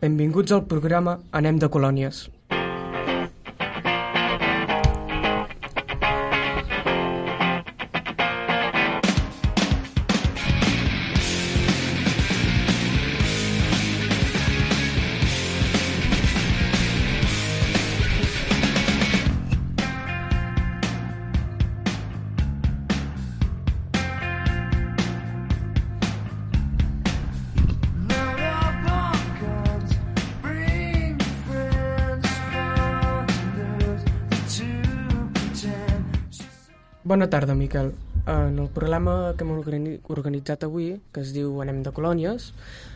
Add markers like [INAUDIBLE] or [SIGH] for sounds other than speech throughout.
Benvinguts al programa Anem de Colònies. Bona tarda, Miquel. En el programa que hem organi- organitzat avui, que es diu Anem de Colònies,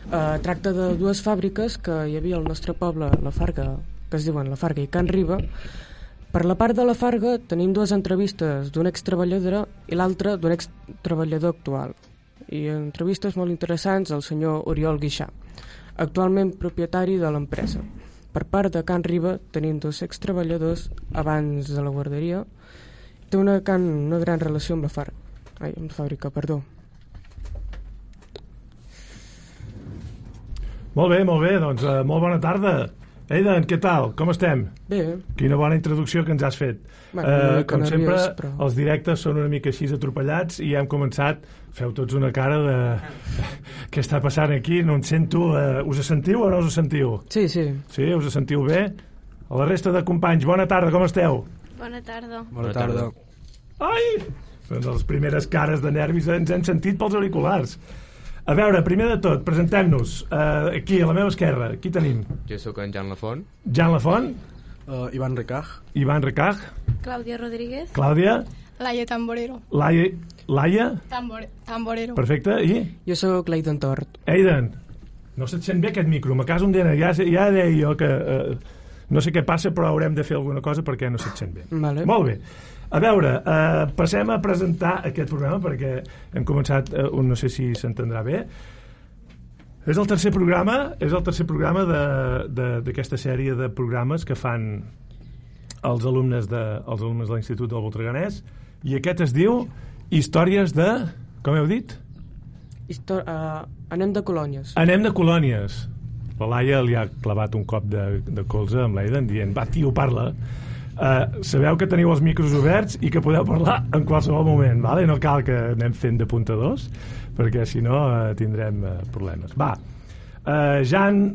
eh, tracta de dues fàbriques que hi havia al nostre poble, la Farga, que es diuen La Farga i Can Riba. Per la part de la Farga tenim dues entrevistes d'una extreballadora i l'altra d'un extreballador actual. I entrevistes molt interessants al senyor Oriol Guixà, actualment propietari de l'empresa. Per part de Can Riba tenim dos extreballadors abans de la guarderia té una, can, una gran relació amb la, far... Ai, amb la fàbrica, perdó. Molt bé, molt bé, doncs uh, molt bona tarda. Eidan, què tal? Com estem? Bé, Quina bona introducció que ens has fet. Bueno, una Eh, com sempre, nerviós, però- els directes són una mica així atropellats i hem començat, feu tots una cara de... [LAUGHS] què està passant aquí? No en sento... Uh, us sentiu o no us sentiu? sí, sí. Sí, us sentiu bé? A la resta de companys, bona tarda, com esteu? Bona tarda. Bona tarda. Ai! Doncs les primeres cares de nervis ens hem sentit pels auriculars. A veure, primer de tot, presentem-nos. Uh, aquí, a la meva esquerra, aquí tenim Jo sóc en Jan Lafont. Jan Lafont, Uh, Ivan Recaj. Ivan Recaj, Clàudia Rodríguez. Clàudia, Laia Tamborero. Laia, Laia Tambore, tamborero. perfecte, i Jo sóc l'Aidan Tort. Aiden. No se't sent bé aquest micro, me caso un dena. Ja, ja deia jo que... Uh, no sé què passa, però haurem de fer alguna cosa perquè no se't sent bé. Vale. Molt bé. A veure, eh, passem a presentar aquest programa perquè hem començat, eh, un, no sé si s'entendrà bé. És el tercer programa, és el tercer programa de- de- d'aquesta sèrie de programes que fan els alumnes de, els alumnes de l'Institut del Voltreganès i aquest es diu Històries de... Com heu dit? Histo uh, anem de colònies. Anem de colònies. La Laia li ha clavat un cop de, de colze amb l'Aiden dient, va, tio, parla. Uh, sabeu que teniu els micros oberts i que podeu parlar en qualsevol moment, vale? no cal que anem fent de puntadors, perquè si no uh, tindrem uh, problemes. Va, uh, Jan...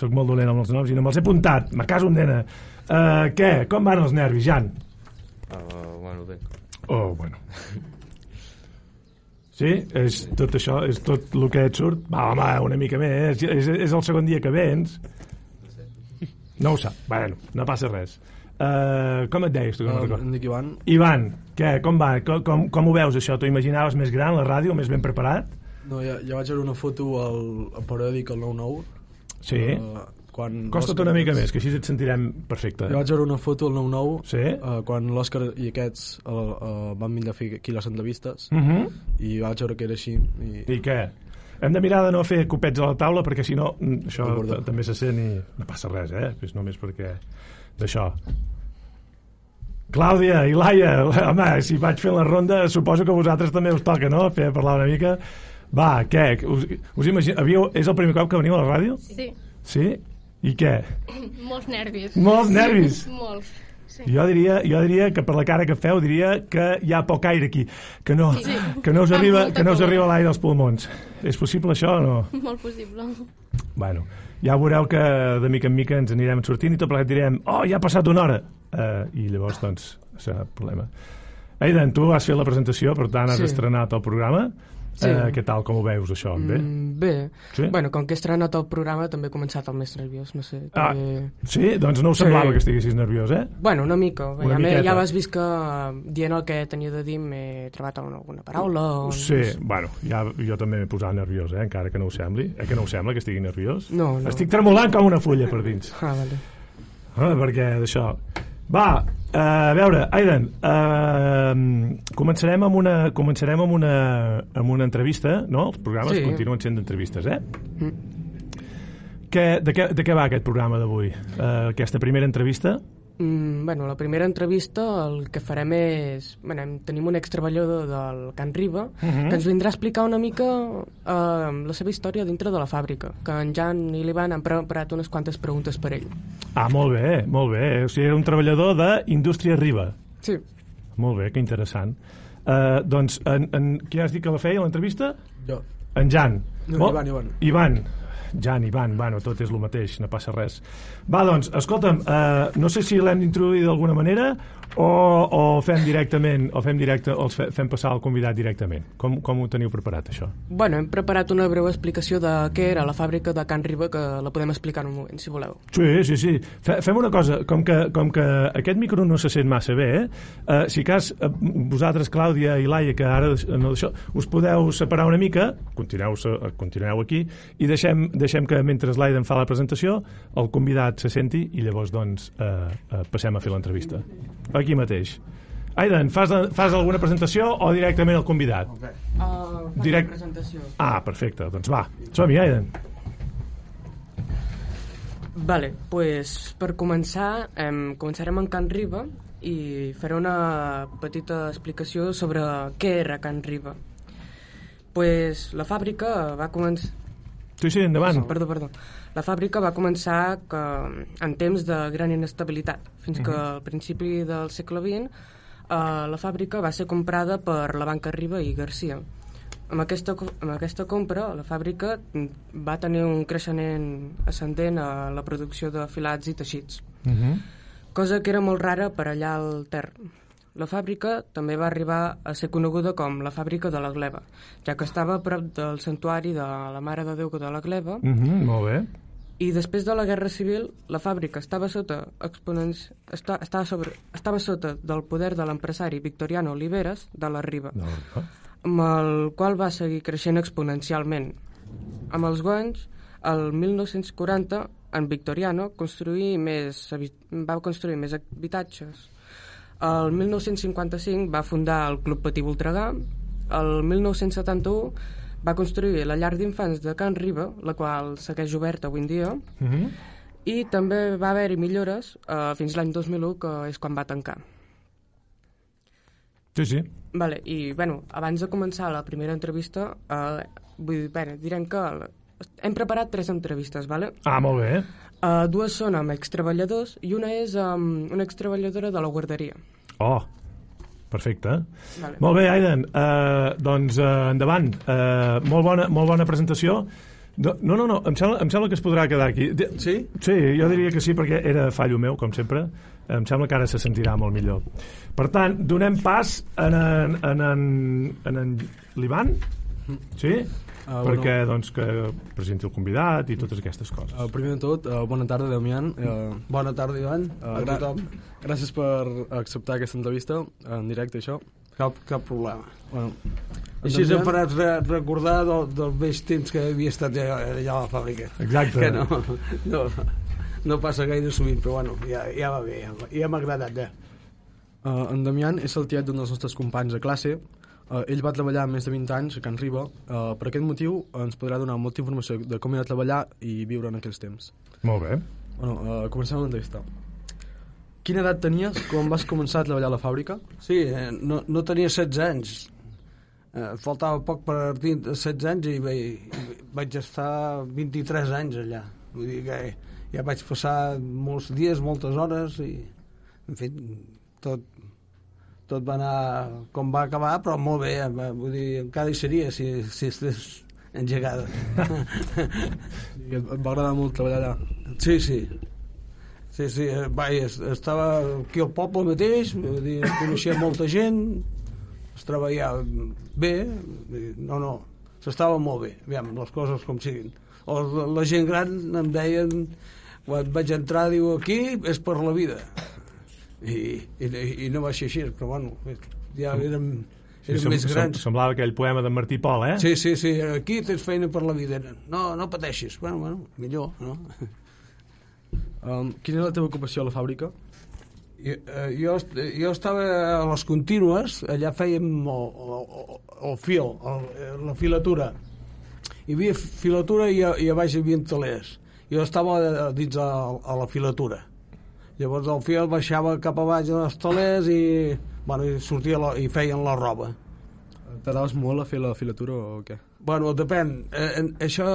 Soc molt dolent amb els noms i no me'ls he apuntat, me caso un nena. Uh, què? Com van els nervis, Jan? Uh, bueno, bé. Oh, bueno. Sí? És tot això, és tot el que et surt? Va, home, una mica més. És, és el segon dia que vens. No ho sap. Bueno, no passa res. Uh, com et deies, tu? No Uh, recordo? em dic Ivan. Ivan, què? Com va? Com, com, com ho veus, això? T'ho imaginaves més gran, la ràdio, més ben preparat? No, ja, ja vaig veure una foto al, al periòdic al 9-9. Sí. Uh, quan Costa't una mica més, que així et sentirem perfecte. Ja vaig veure una foto al 9-9 Sí? uh, quan l'Òscar i aquests uh, uh, van vindre a fer aquí les entrevistes Uh -huh. i vaig veure que era així i, I què? Hem de mirar de no fer copets a la taula perquè si no mm, això també se sent i no passa res, eh? És només perquè d'això. Clàudia i Laia, home, si vaig fent la ronda suposo que a vosaltres també us toca, no? Fer parlar una mica. Va, què? Us, us imagina... Havíeu, és el primer cop que veniu a la ràdio? Sí, Sí? I què? molts nervis. Molts nervis? [LAUGHS] Molts. Sí. Jo diria, jo diria que per la cara que feu diria que hi ha poc aire aquí, que no, Sí. que no us arriba, que no us arriba l'aire als pulmons. És possible això o no? Molt possible. Bueno, ja veureu que de mica en mica ens anirem sortint i tot plegat direm oh, ja ha passat una hora uh, i llavors doncs serà problema Aidan, tu has fet la presentació per tant has Sí. estrenat el programa Sí. Eh, què tal, com ho veus això? Bé? Mm, bé. Sí? Bueno, com que he estrenat el programa també he començat el més nerviós, no sé. Ah, També... sí? Doncs no ho Sí. semblava que estiguessis nerviós, eh? Bueno, una mica. Una ja, miqueta. ja vas vist que dient el que tenia de dir m'he trobat en alguna paraula. O... Sí, bueno, ja, jo també m'he posat nerviós, eh? encara que no ho sembli. Eh, que no ho sembla, que estigui nerviós? No, no. Estic tremolant com una fulla per dins. Ah, vale. Ah, perquè d'això... Va, eh, a veure, Aidan, eh, començarem amb una, començarem amb una, amb una entrevista, no? Els programes Sí. continuen sent d'entrevistes, eh? Mm. Què, de, què, de què va aquest programa d'avui? Eh, aquesta primera entrevista? Mm, bueno, la primera entrevista el que farem és... Bueno, tenim un extreballador del Can Riba Mhm. que ens vindrà a explicar una mica eh, la seva història dintre de la fàbrica, que en Jan i l'Ivan han preparat unes quantes preguntes per ell. Ah, molt bé, molt bé. O sigui, era un treballador d'Indústria Riba. Sí. Molt bé, que interessant. Uh, doncs, en, en, qui has dit que la feia, l'entrevista? Jo. En Jan. No, Molt- Ivan, Ivan. Ivan. Jan, Ivan, bueno, tot és el mateix, no passa res. Va, doncs, escolta'm, uh, no sé si l'hem d'introduir d'alguna manera o, o fem directament, o fem directe, o els fe, fem passar el convidat directament. Com, com ho teniu preparat, això? Bueno, hem preparat una breu explicació de què era la fàbrica de Can Riba, que la podem explicar en un moment, si voleu. Sí, sí, sí. Fe, fem una cosa, com que, com que aquest micro no se sent massa bé, eh? Uh, si cas, uh, vosaltres, Clàudia i Laia, que ara no, això, us podeu separar una mica, continueu, eh, continueu aquí, i deixem, deixem que mentre l'Aiden fa la presentació, el convidat se senti i llavors doncs uh, uh, passem a fer l'entrevista. Aquí mateix. Aiden, fas, fas alguna presentació o directament el convidat? Uh, Direct- presentació. Ah, perfecte, doncs va. Som-hi, Aiden. Vale, pues per començar, em, començarem en Can Riba i faré una petita explicació sobre què era Can Riba. Pues la fàbrica va començar... Sí, sí, endavant. Perdó, perdó. La fàbrica va començar que, en temps de gran inestabilitat, fins que al principi del segle XX eh, la fàbrica va ser comprada per la banca Riba i Garcia. Amb aquesta, amb aquesta compra, la fàbrica va tenir un creixement ascendent a la producció de filats i teixits, Uh -huh. cosa que era molt rara per allà al Ter. La fàbrica també va arribar a ser coneguda com la fàbrica de la gleba, ja que estava a prop del santuari de la Mare de Déu de la Gleba, Uh -huh, molt bé. i després de la Guerra Civil, la fàbrica estava sota exponents... esta, estava, sobre, estava sota del poder de l'empresari Victoriano Oliveres de la Riba, No, no. amb el qual va seguir creixent exponencialment. Amb els guanys, el 1940, en Victoriano construí més, va construir més habitatges. El 1955 va fundar el Club Patí Voltregà. El 1971 va construir la llar d'infants de Can Riba, la qual segueix oberta avui en dia, Uh -huh. i també va haver-hi millores eh, fins l'any 2001, que és quan va tancar. Sí, sí. Vale, i bueno, abans de començar la primera entrevista, eh, vull dir, bé, direm que hem preparat tres entrevistes, vale? Ah, molt bé. Uh, dues són amb extreballadors i una és amb una extreballadora de la guarderia. Oh, perfecte. Vale. Molt bé, Aiden. Uh, doncs uh, endavant. Uh, molt, bona, molt bona presentació. No, no, no. Em, sembla, em sembla que es podrà quedar aquí. De, Sí? Sí, jo diria que sí, perquè era fallo meu, com sempre. Em sembla que ara se sentirà molt millor. Per tant, donem pas en en, en, en, en, en l'Ivan, sí? Ah, perquè, doncs, que presenti el convidat i totes aquestes coses. Uh, primer de tot, uh, bona tarda, Damián. Uh, Bona tarda, Ivan, uh, a tothom. Gràcies per acceptar aquesta entrevista en directe, això. Cap, cap problema. Bueno, Així Damián- em faràs re recordar del, dels vells temps que havia estat allà, allà a la fàbrica. Exacte. Que no, [LAUGHS] no, no passa gaire sovint, però bueno, ja, ja va bé, ja, ja m'ha agradat, ja. Uh, en Damián és el tiet d'un dels nostres companys de classe. Uh, ell va treballar més de 20 anys a Can Riba. Uh, per aquest motiu ens podrà donar molta informació de com era treballar i viure en aquells temps. Molt bé. Bueno, uh, comencem l'entrevista. Quina edat tenies quan vas començar a treballar a la fàbrica? Sí, eh, no, no tenia 16 anys. Eh, faltava poc per dir 16 anys i vaig, vaig estar 23 anys allà. Vull dir que ja vaig passar molts dies, moltes hores i, en fi, tot, tot va anar com va acabar, però molt bé, va- vull dir, encara hi seria si, si estigués engegada. I et, va agradar molt treballar allà? Sí, sí. Sí, sí, eh, vai, es- estava aquí al poble mateix, vull dir, coneixia molta gent, es treballava bé, no, no, s'estava molt bé, aviam, les coses com siguin. O la gent gran em deien, quan vaig entrar, diu, aquí és per la vida. I, i, i no va ser així, però bueno, ja érem, érem sem- més sem- grans. Semblava aquell poema de Martí Pol, eh? Sí, sí, sí, aquí tens feina per la vida. No, no pateixis. Bueno, bueno, millor, no? [LAUGHS] Um, quina era la teva ocupació a la fàbrica? Jo, eh, jo, jo estava a les contínues, allà fèiem el, el, el fil, el, la filatura. Hi havia filatura i a, i a baix hi havia talers. Jo estava a- dins a, a la filatura. Llavors el fil baixava cap a baix als talers i, bueno, i, sortia la, i feien la roba. T'agradaves molt a fer la filatura o què? Bueno, depèn. Eh, en- això,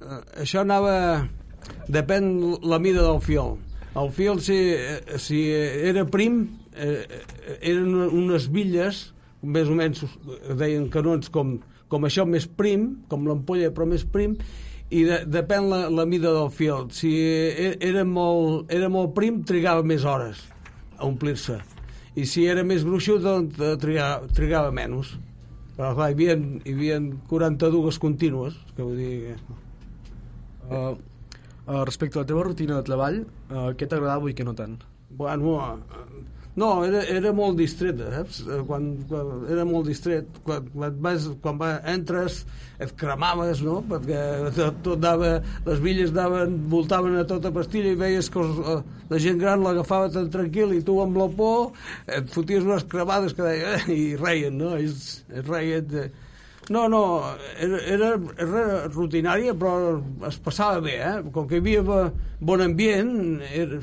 eh, això anava... Depèn la mida del fil. El fil, si, eh, si era prim, eh, eh, eren unes bitlles, més o menys eh, deien canons com, com això més prim, com l'ampolla però més prim, i de, depèn la, la mida del fil. Si e- era molt, era molt prim, trigava més hores a omplir-se. I si era més gruixut, doncs eh, trigava, trigava menys. Però clar, hi havia, hi havia 42 contínues, que vull dir... que- Uh, uh, respecte a la teva rutina de treball, uh, què t'agradava i què no tant? Bueno, eh, no, era, era molt distret, saps? Eh, Quan, quan, era molt distret. Quan, quan, vas, quan va, entres, et cremaves, no? Perquè tot, tot dava, les villes daven, voltaven a tota pastilla i veies que els, eh, la gent gran l'agafava tan tranquil i tu amb la por et foties unes cremades que deia, eh, i reien, no? Ells, ells reien de... No, no, era, era, era rutinària, però es passava bé, eh? Com que hi havia bo- bon ambient, era,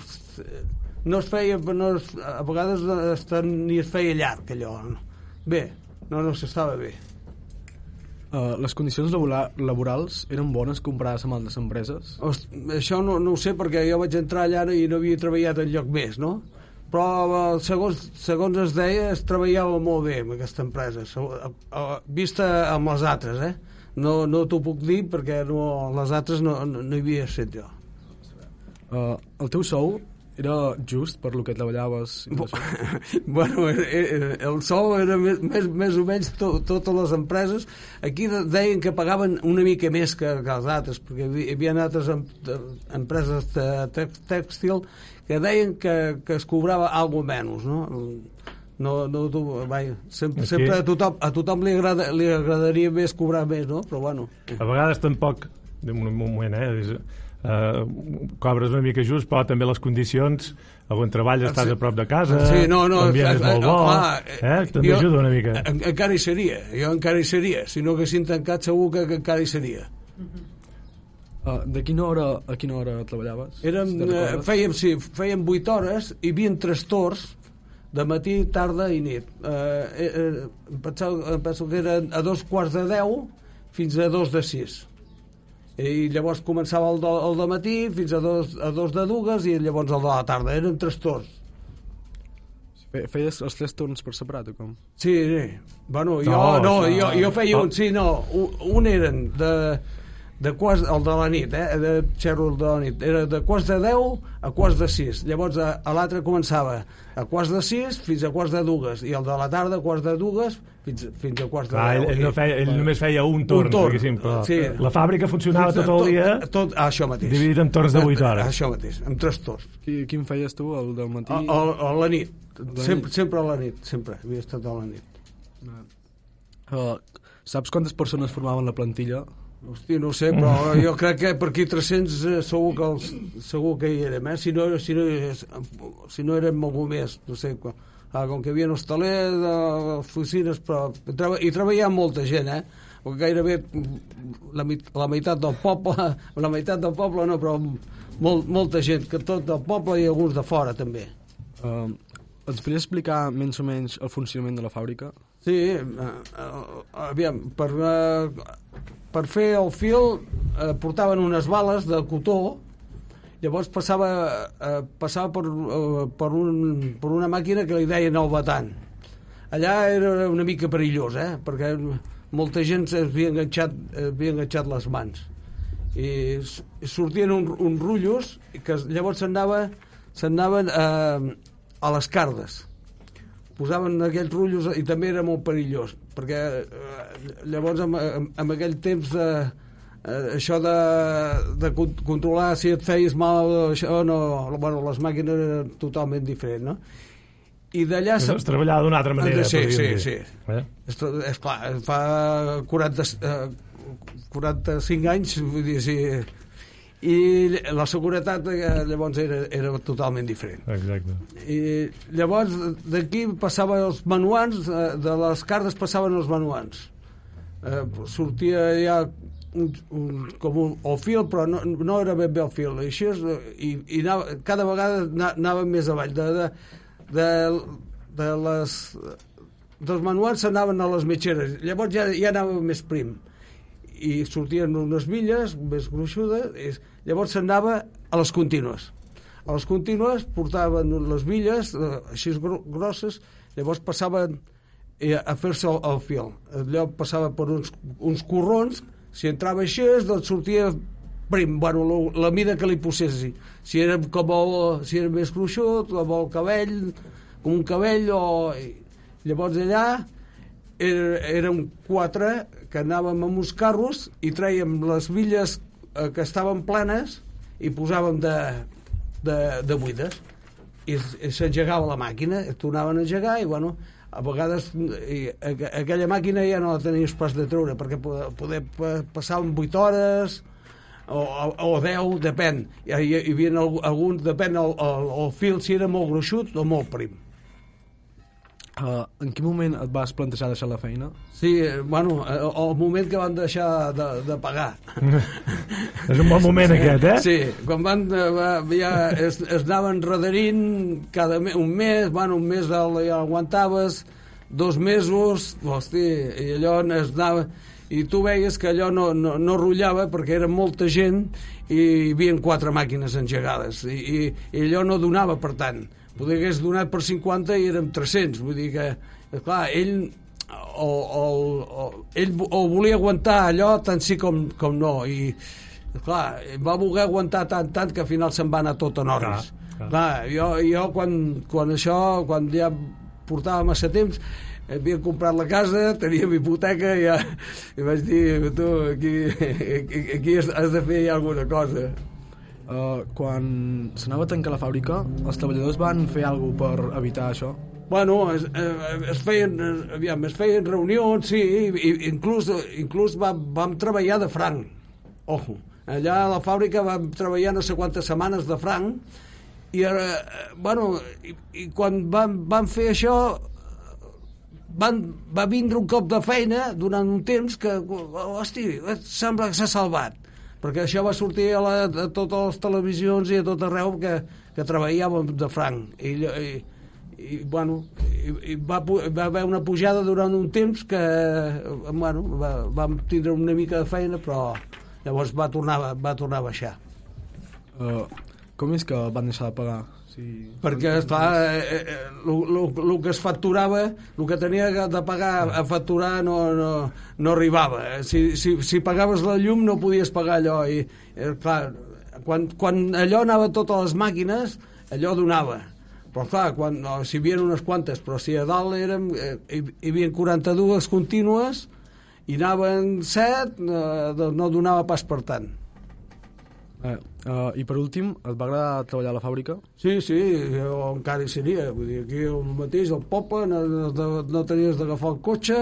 no es feia, no es, a vegades es, ni es feia llarg, allò. no? Bé, no, no, s'estava bé. Uh, les condicions labora laborals eren bones comparades amb altres empreses? Host, això no, no ho sé perquè jo vaig entrar allà i no havia treballat en lloc més, no? Però eh, segons, segons es deia es treballava molt bé amb aquesta empresa, eh, vista amb les altres, eh? No, no t'ho puc dir perquè no, les altres no, no, no hi havia set jo. Uh, el teu sou era just per lo que treballaves? i [LAUGHS] bueno, era, era, el sou era més, més, més o menys to, totes les empreses. Aquí de- deien que pagaven una mica més que, que els altres, perquè hi havia- altres em, de- empreses de tex- tèxtil que deien que, que es cobrava algo menys, no? No, no, tu, vai, sempre, Aquí- sempre a tothom, a tothom li, agrada, li agradaria més cobrar més, no? Però bueno, A vegades tampoc, de un moment, eh, eh, cobres una mica just, però també les condicions, on treballes estàs a prop de casa, Sí, no, no, l'ambient és eh, molt bo, clar, eh, també jo- ajuda una mica. en- Encara hi seria, jo encara hi seria. Si no haguessin tancat segur que, que encara hi seria. Uh, de quina hora a quina hora treballaves? Érem, Si eh, recordes? fèiem, sí, fèiem 8 hores, hi havia tres torns, de matí, tarda i nit. Eh, eh, em pensava, em penso que era a dos quarts de 10 fins a dos de 6. I llavors començava el, de, el de matí fins a dos, a dos de dues i llavors el de la tarda. Eren tres torns. Fe- Feies els tres torns per separat o com? Sí, sí. Bueno, jo, No, no, això- jo, jo feia un, sí, no, un, un eren de, de quarts, el de la nit, eh, de xerro de la nit, era de quarts de 10 a quarts de 6, llavors a, a l'altre començava a quarts de 6 fins a quarts de dues, i el de la tarda a quarts de dues fins, fins a quarts de Clar, 10. ell, ell, no feia, ell Bueno, només feia un torn, torn, diguéssim, però sí. la fàbrica funcionava tot el dia Tot, tot això mateix. dividit en torns de 8 hores. Això mateix, amb tres torns. Qui, quin feies tu, el del matí? A, a, a la nit, La sempre, nit. sempre a la nit, sempre, havia estat a la nit. Uh, saps quantes persones formaven la plantilla? Hosti, no sé, però jo crec que per aquí 300 eh, segur que, els, segur que hi érem, eh? Si no, si no, si no érem algú més, no sé, com, ah, com que hi havia hostalers, oficines, però treba, hi treballava molta gent, eh? Perquè gairebé la, mit- la meitat del poble, [LAUGHS] la meitat del poble no, però molt, molta gent, que tot del poble i alguns de fora també. Uh, ens podries explicar menys o menys el funcionament de la fàbrica? Sí, eh, eh, aviam, per, eh, per fer el fil eh, portaven unes bales de cotó, llavors passava, eh, passava per, eh, per, un, per una màquina que li deien el batant. Allà era una mica perillós, eh, perquè molta gent s'havia enganxat, havia enganxat les mans. I sortien un, uns rotllos que llavors s'anaven eh, a les cardes posaven aquells rotllos i també era molt perillós perquè eh, llavors en, en, en aquell temps eh, eh, això de, de con- controlar si et feies mal això no, bueno, les màquines eren totalment diferents no? i d'allà es, es treballava d'una altra manera Sí, sí, dir. sí. Eh? és, és clar, fa 40, eh, 45 anys vull dir, sí, i la seguretat eh, llavors era, era totalment diferent exacte i llavors d'aquí passaven els manuans eh, de les cartes passaven els manuans eh, sortia ja un, un, com un o fil, però no, no era ben bé el fil. I, així, és, i, i anava, cada vegada ana- anàvem més avall. De, de, de, de les, dels manuals s'anaven a les mitgeres. Llavors ja, ja anava més prim. I sortien unes villes més gruixudes. I llavors s'anava a les contínues. A les contínues portaven les villes eh, així gro- grosses, llavors passaven eh, a fer-se el, el fil. Allò passava per uns, uns corrons, si entrava així, doncs sortia prim, bueno, lo, la mida que li posessi. Si era com el, si era més gruixut, amb el cabell, com un cabell, o... Llavors allà era, érem quatre que anàvem amb uns carros i traiem les villes eh, que estaven plenes i posàvem de, de, de buides. I, i s'engegava la màquina, tornaven a engegar i bueno, a vegades i, aqu- aquella màquina ja no la tenies pas de treure perquè poder, poder pa- passar en 8 hores o, o, o 10, depèn. Hi, hi, havia alg- alguns, depèn el, el, el fil si era molt gruixut o molt prim Uh, en quin moment et vas plantejar deixar la feina? Sí, eh, bueno, eh, el moment que van deixar de, de pagar. [LAUGHS] És un bon moment aquest, eh? Sí, quan van, va- ja es, es anaven redarint cada me, un mes, bueno, un mes el, ja aguantaves, dos mesos, hosti, i allò es anava... I tu veies que allò no, no, no rotllava perquè era molta gent i hi havia quatre màquines engegades i, i, i allò no donava per tant poder hagués donat per 50 i érem 300 vull dir que, clar, ell o, o, o, ell o volia aguantar allò tant sí com, com no. I clar, va voler aguantar tant, tant que al final se'n va anar tot en hores Clar, clar. clar, jo, jo quan, quan això quan ja portava massa temps havia comprat la casa, teníem hipoteca i, ja, i vaig dir tu, aquí, aquí, has de fer alguna cosa Uh, quan s'anava a tancar la fàbrica, els treballadors van fer alguna per evitar això? Bueno, es, eh, es, feien, eh, aviam, es feien reunions, sí, i, inclús, inclús vam, vam treballar de franc. Ojo, allà a la fàbrica vam treballar no sé quantes setmanes de franc, i, eh, bueno, i, i quan vam, vam fer això, van, va vindre un cop de feina durant un temps que, hosti, sembla que s'ha salvat perquè això va sortir a, la, a totes les televisions i a tot arreu que, que treballàvem de franc i, i, i bueno i, i va, va haver una pujada durant un temps que bueno, va, vam tindre una mica de feina però llavors va tornar, va tornar a baixar Uh, com és que van deixar de pagar? Si... perquè esclar, eh, eh, el que es facturava el que tenia de pagar a facturar no, no, no arribava Eh, si, si, si pagaves la llum no podies pagar allò i eh, clar, quan, quan allò anava a totes les màquines allò donava. Però clar, quan, no, si hi havia unes quantes però si a dalt érem, eh, hi, hi havia 42 contínues i anaven 7 eh, doncs no donava pas per tant Eh, uh, I per últim, et va agradar treballar a la fàbrica? Sí, sí, jo encara hi seria. Vull dir, aquí el mateix, al poble, no, no, no tenies d'agafar el cotxe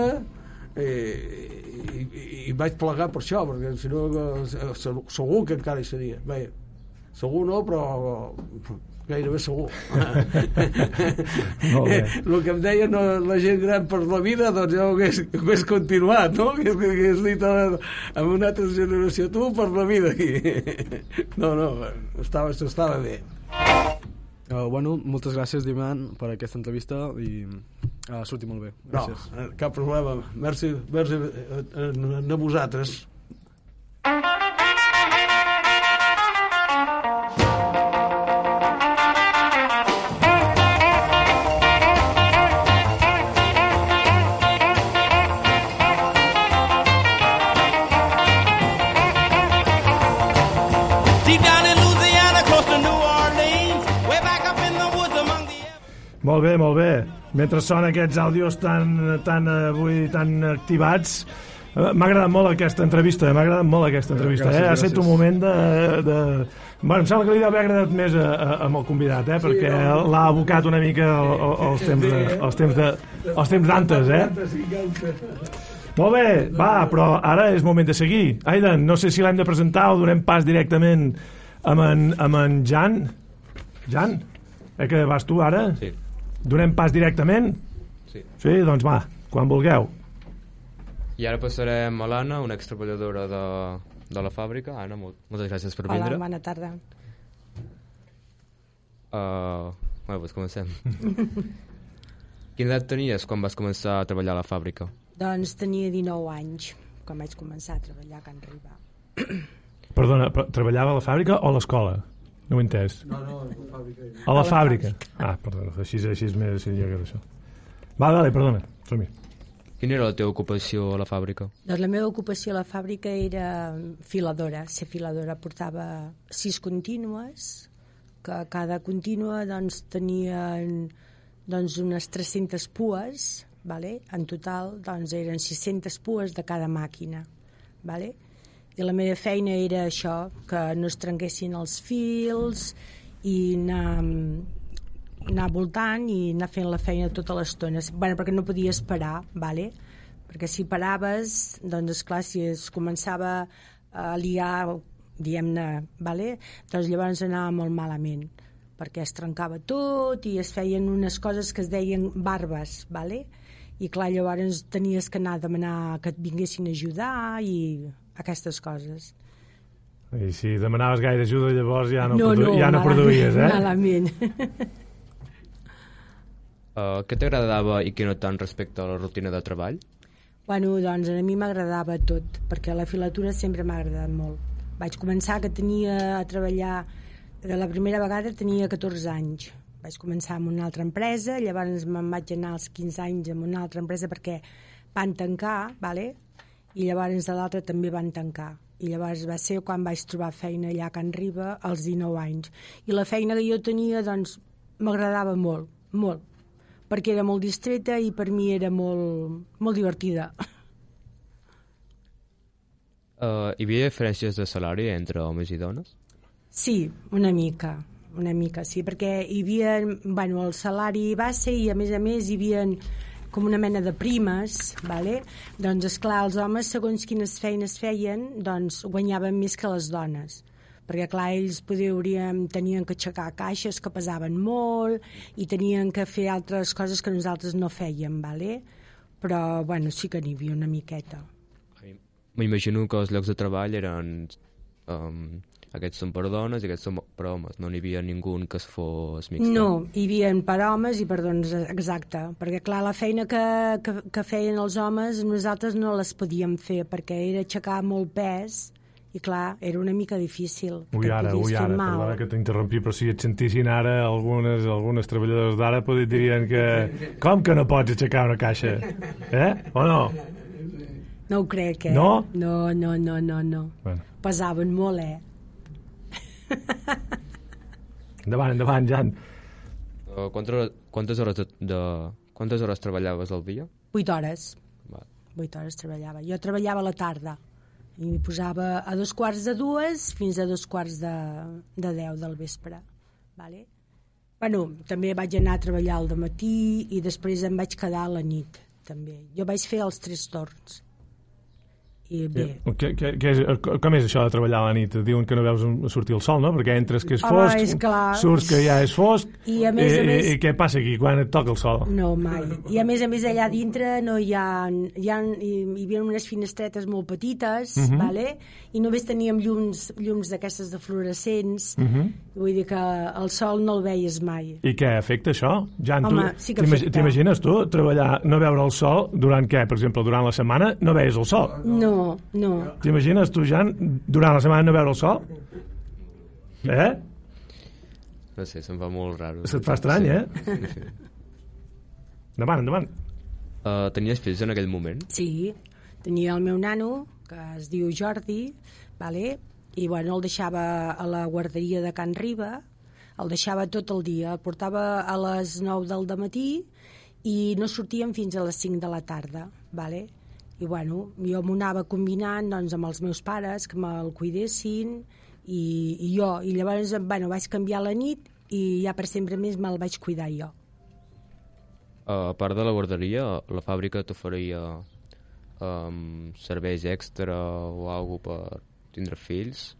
i, i, i, i vaig plegar per això, perquè si no eh, segur que encara hi seria. Bé, segur no, però gairebé segur. [LAUGHS] Molt bé. el que em deia no, la gent gran per la vida, doncs jo ho hagués, ho hagués continuat, no? Que hagués dit a, a una altra generació, tu per la vida aquí. [LAUGHS] No, no, estava, estava bé. Uh, bueno, moltes gràcies, Diman, per aquesta entrevista i uh, surti molt bé. No, Gràcies. eh, cap problema. Merci, merci a, a, a vosaltres. Deep Molt bé, molt bé. Mentre sona aquests àudios tan, tan avui tan activats, eh, m'ha agradat molt aquesta entrevista, m'ha agradat molt aquesta entrevista. Gràcies, eh? Ha estat un moment de... de... Bueno, em sembla que li deu haver agradat més a, a, amb el convidat, eh? perquè l'ha abocat una mica al- al- als temps de- als temps de, als temps d'antes, eh? Molt bé, va, però ara és moment de seguir. Aidan, no sé si l'hem de presentar o donem pas directament amb en, amb en Jan. Jan, eh, que vas tu ara? Sí, Donem pas directament? sí. Sí, doncs va, quan vulgueu. I ara passarem a l'Anna, una extreballadora de, de la fàbrica. Anna, molt, moltes gràcies per Hola, vindre. bona tarda. Uh, bueno, doncs comencem. [LAUGHS] Quina edat tenies quan vas començar a treballar a la fàbrica? Doncs tenia 19 anys quan vaig començar a treballar a Can Riba. Perdona, però treballava a la fàbrica o a l'escola? No ho he entès. No, no, la fàbrica. A la fàbrica. Ah, perdona, així, així és més que això. Vale, vale, perdona, som-hi. Quina era la teva ocupació a la fàbrica? Doncs la meva ocupació a la fàbrica era filadora, ser filadora. Portava sis contínues, que cada contínua doncs, tenia doncs, unes 300 pues, vale? en total doncs, eren 600 pues de cada màquina. Vale? I la meva feina era això, que no es trenquessin els fils i anar, anar voltant i anar fent la feina tota l'estona. Bueno, perquè no podies parar, vale? perquè si paraves, doncs esclar, si es començava a liar, diguem-ne, vale? doncs llavors anava molt malament perquè es trencava tot i es feien unes coses que es deien barbes, vale? i clar, llavors tenies que anar a demanar que et vinguessin a ajudar i aquestes coses. I si demanaves gaire ajuda, llavors ja no, no, produ no ja no produïes, eh? Malament. [LAUGHS] Uh, què t'agradava i què no tant respecte a la rutina de treball? Bueno, doncs a mi m'agradava tot, perquè la filatura sempre m'ha agradat molt. Vaig començar que tenia a treballar, de la primera vegada tenia 14 anys. Vaig començar amb una altra empresa, llavors me'n vaig anar als 15 anys amb una altra empresa perquè van tancar, vale? I llavors de l'altra també van tancar. I llavors va ser quan vaig trobar feina allà a Can Riba als 19 anys. I la feina que jo tenia, doncs, m'agradava molt, molt perquè era molt distreta i per mi era molt, molt divertida. Uh, [LAUGHS] hi havia diferències de salari entre homes i dones? Sí, una mica, una mica, sí, perquè hi havia, bueno, el salari base i a més a més hi havia com una mena de primes, vale? doncs és clar, els homes segons quines feines feien, doncs guanyaven més que les dones perquè clar, ells podríem, tenien que aixecar caixes que pesaven molt i tenien que fer altres coses que nosaltres no fèiem, vale? però bueno, sí que n'hi havia una miqueta. M'imagino que els llocs de treball eren... Um, aquests són per dones i aquests són per homes. No n'hi havia ningú que es fos mixta. No, hi havia per homes i per dones, exacte. Perquè, clar, la feina que, que, que feien els homes nosaltres no les podíem fer perquè era aixecar molt pes i clar, era una mica difícil. Ui, ara, ui, ara, perdona que t'interrompi, però si et sentissin ara algunes, algunes treballadores d'ara poder dirien que com que no pots aixecar una caixa? Eh? O no? No ho crec, eh? No? No, no, no, no, no. Bueno. Pesaven molt, eh? [LAUGHS] Endavant, endavant, Jan. Uh, quantes, hores, quantes, hores de, de, quantes hores treballaves al dia? 8 hores. Va. 8 hores treballava. Jo treballava a la tarda i m'hi posava a dos quarts de dues fins a dos quarts de, de deu del vespre. Vale? Bueno, també vaig anar a treballar al matí i després em vaig quedar a la nit, també. Jo vaig fer els tres torns. I bé, Què, què, què és, com és això de treballar a la nit? Diuen que no veus sortir el sol, no? Perquè entres que és Home, fosc, és clar. surts que ja és fosc, I a més i, a més- i, i què passa aquí quan et toca el sol? No, mai. I a més a més allà dintre no hi ha, hi, ha, hi, hi havia unes finestretes molt petites, Mhm. vale? i només teníem llums, llums d'aquestes de fluorescents, Mhm. vull dir que el sol no el veies mai. I què afecta això? Jan, Home, tu, sí que t'imagines tu treballar, no veure el sol durant què? Per exemple, durant la setmana no veies el sol. No, no. T'imagines tu, Jan, durant la setmana no veure el sol? Eh? No sé, se'm fa molt raro. Se't fa estrany, eh? Sí, sí. Endavant, endavant. Uh, tenies fills en aquell moment? Sí, tenia el meu nano, que es diu Jordi, vale? i bueno, el deixava a la guarderia de Can Riba, el deixava tot el dia, el portava a les 9 del matí i no sortíem fins a les 5 de la tarda, vale? I bueno, jo m'ho anava combinant doncs, amb els meus pares, que me'l cuidessin, i, i jo, i llavors bueno, vaig canviar la nit i ja per sempre més me'l vaig cuidar jo. A part de la guarderia, la fàbrica t'oferia um, serveis extra o alguna per tindre fills?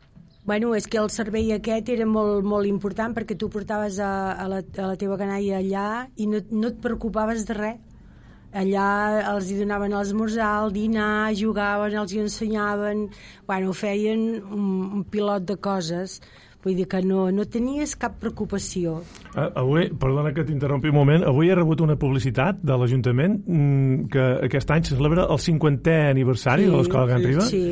Bueno, és que el servei aquest era molt, molt important perquè tu portaves a, a, la, a la teva canalla allà i no, no et preocupaves de res. Allà els hi donaven l'esmorzar, el dinar, jugaven, els hi ensenyaven... Bueno, feien un, un pilot de coses. Vull dir que no, no tenies cap preocupació. Uh, avui, perdona que t'interrompi un moment, avui he rebut una publicitat de l'Ajuntament mm, que aquest any se celebra el 50è aniversari de l'Escola Can Riba. Sí,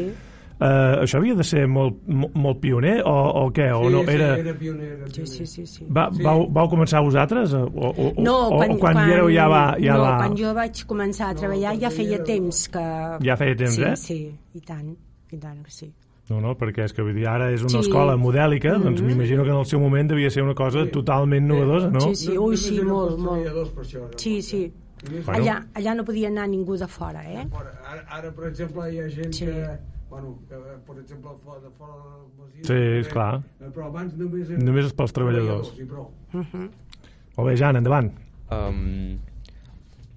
Uh, això havia de ser molt, molt, molt pioner o, o què? O Sí, no, sí, era... era pioner. Era sí, pioner. sí, sí. sí. Va, Sí. vau, vau començar vosaltres? O, o, No, o, quan, o quan, éreu ja va... Ja no, va... quan jo vaig començar a treballar ja feia temps que... Ja feia temps, sí, eh? Sí, i tant, i tant que sí. No, no, perquè és que vull dir, ara és una Sí. escola modèlica, Mhm. doncs m'imagino que en el seu moment devia ser una cosa totalment novedosa, no? Sí, sí, ui, sí, molt, molt. això, no? Sí, sí. Bueno. Allà, allà no podia anar ningú de fora, eh? Ara, ara, per exemple, hi ha gent Sí. que, bueno, que, per exemple, fora, de fora del Brasil, Sí, eh, esclar. eh, Però abans només eren Només és pels treballadors. I prou. Molt bé, Jan, endavant. Um,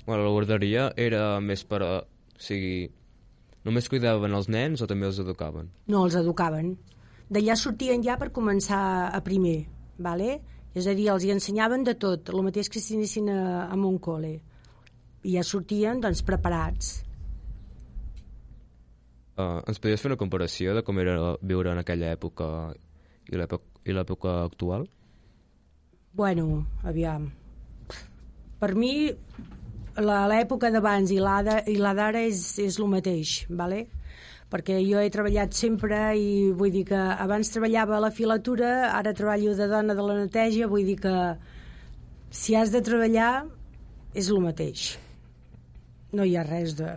bueno, la guarderia era més per a... O sigui, només cuidaven els nens o també els educaven? No, els educaven. D'allà sortien ja per començar a primer, vale? és a dir, els hi ensenyaven de tot, el mateix que si anessin a, a un col·le. I ja sortien, doncs, preparats. Uh, ens podries fer una comparació de com era viure en aquella època i l'època actual? Bueno, aviam. Per mi, l'època d'abans i la d'ara és, és el mateix, ¿vale? perquè jo he treballat sempre i vull dir que abans treballava a la filatura, ara treballo de dona de la neteja, vull dir que si has de treballar és el mateix. No hi ha res de...